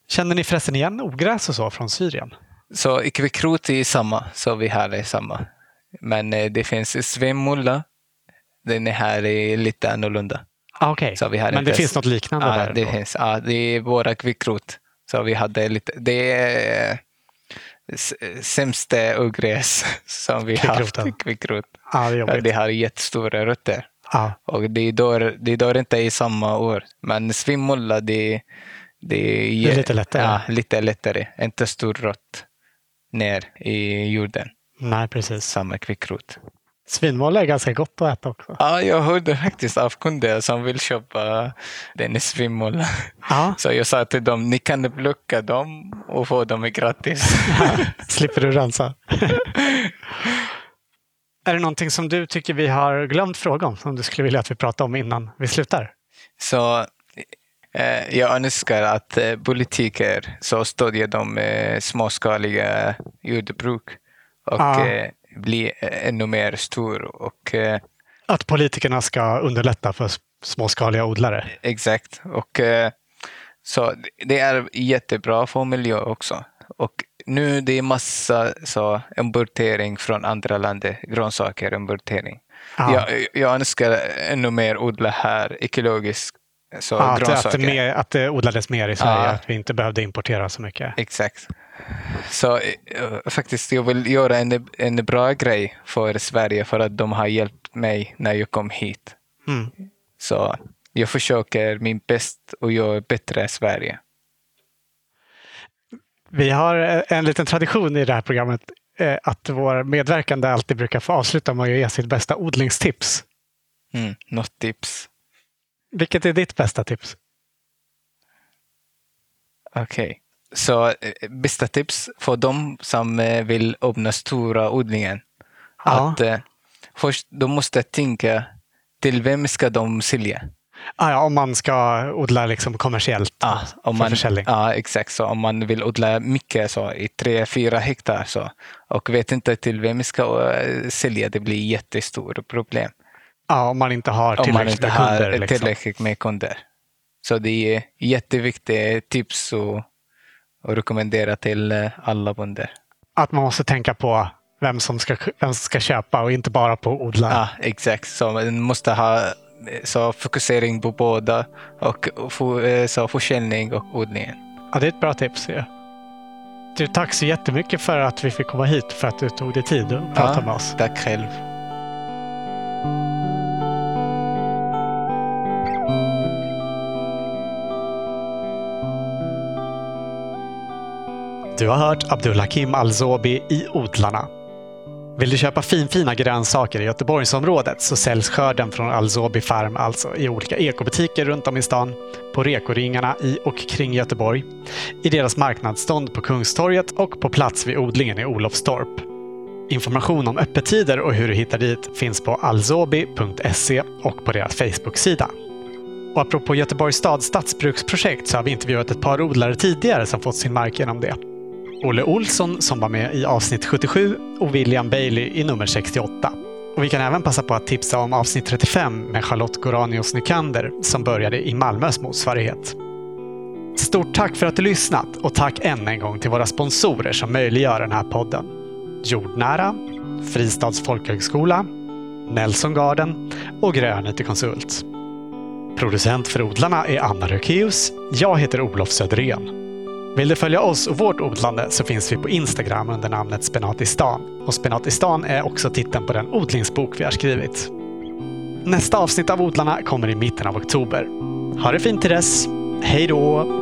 A: Känner ni förresten igen ogräs och så från Syrien?
B: Så kvikrot är samma, så vi har det samma. Men eh, det finns svämmulla. Den är här är lite annorlunda.
A: Ah, Okej,
B: Så vi har
A: men det finns något liknande
B: Ja,
A: där?
B: det,
A: då?
B: finns, ja, det är våra kvikrot. Så vi hade lite, det är s- sämsta ogräs som vi har haft. Kvikrot.
A: Ja, det är
B: Ja. Det har jättestora rötter.
A: Ja,
B: Och det dör, det dör inte i samma år. Men svimulla, det, det, är,
A: lite lättare.
B: Ja, lite lättare. Inte stor rött ner i jorden.
A: nej precis.
B: Samma kvickrot.
A: Svinmål är ganska gott att äta också.
B: Ja, jag hörde faktiskt av kunder som vill köpa den svimulla.
A: Ja,
B: Så jag sa till dem, ni kan plocka dem och få dem gratis.
A: slipper du rensa. är det någonting som du tycker vi har glömt fråga om, som du skulle vilja att vi pratar om innan vi slutar?
B: Så eh, jag önskar att eh, politiker så stödjer de eh, småskaliga jordbruk och
A: Ja.
B: eh, blir eh, ännu mer stor och eh,
A: Att politikerna ska underlätta för småskaliga odlare.
B: exakt. Och eh, så det är jättebra för miljö också. Och nu det är massa så importering från andra länder, grönsaker importering.
A: Ja.
B: Jag, jag önskar ännu mer odla här ekologiskt. Så
A: Ja, att, att, mer, att det odlades mer i Sverige,
B: Ja.
A: att vi inte behövde importera så mycket.
B: Exakt. Så eh, faktiskt, jag vill göra en, en bra grej för Sverige för att de har hjälpt mig när jag kom hit.
A: Mm.
B: Så jag försöker min bäst och göra bättre Sverige.
A: Vi har eh, en liten tradition i det här programmet eh, att vår medverkande alltid brukar få avsluta med att ge sitt bästa odlingstips.
B: Mm, något tips?
A: Vilket är ditt bästa tips?
B: Okej. Okay. Så eh, bästa tips för de som vill öppna stora odlingen. Ja. Att först, de måste tänka till vem ska de sälja?
A: Ah, ja, om man ska odla liksom kommersiellt
B: ah, om man, försäljning. Ja, exakt. Så om man vill odla mycket, så, i tre, fyra hektar, så, och vet inte till vem man ska sälja, det blir jättestort problem.
A: Ja, om man inte har tillräckligt
B: om man inte
A: med kunder.
B: Har liksom. tillräckligt med kunder. Så det är jätteviktigt tips och, och rekommendera till eh, alla bönder.
A: Att man måste tänka på vem som ska, vem som ska köpa och inte bara på odla.
B: Ja, exakt. Så man måste ha så fokusering på båda och eh, så försäljning och odlingen.
A: Ja, det är ett bra tips. Ja. Du, tack så jättemycket för att vi fick komma hit, för att du tog dig tid att prata ja, med oss.
B: Tack själv.
A: Du har hört Abdulhakim Al-Zobi i Odlarna. Vill du köpa finfina grönsaker i Göteborgsområdet så säljs skörden från Alzobi Farm alltså i olika ekobutiker runt om i stan, på rekoringarna i och kring Göteborg, i deras marknadsstånd på Kungstorget och på plats vid odlingen i Olofstorp. Information om öppettider och hur du hittar dit finns på alzobi.se och på deras Facebook-sida. Och apropå Göteborgs stads stadsbruksprojekt så har vi intervjuat ett par odlare tidigare som fått sin mark genom det. Olle Olsson som var med i avsnitt 77 och William Bailey i nummer 68. Och vi kan även passa på att tipsa om avsnitt 35 med Charlotte Goranius Nykander som började i Malmös motsvarighet. Stort tack för att du lyssnat och tack än en gång till våra sponsorer som möjliggör den här podden. Jordnära, Fristads folkhögskola, Nelson Garden och Grön IT Konsult. Producent för odlarna är Anna Rökeus. Jag heter Olof Söderén. Vill du följa oss och vårt odlande så finns vi på Instagram under namnet Spenatistan. Och Spenatistan är också titeln på den odlingsbok vi har skrivit. Nästa avsnitt av Odlarna kommer i mitten av oktober. Ha det fint till dess. Hej då!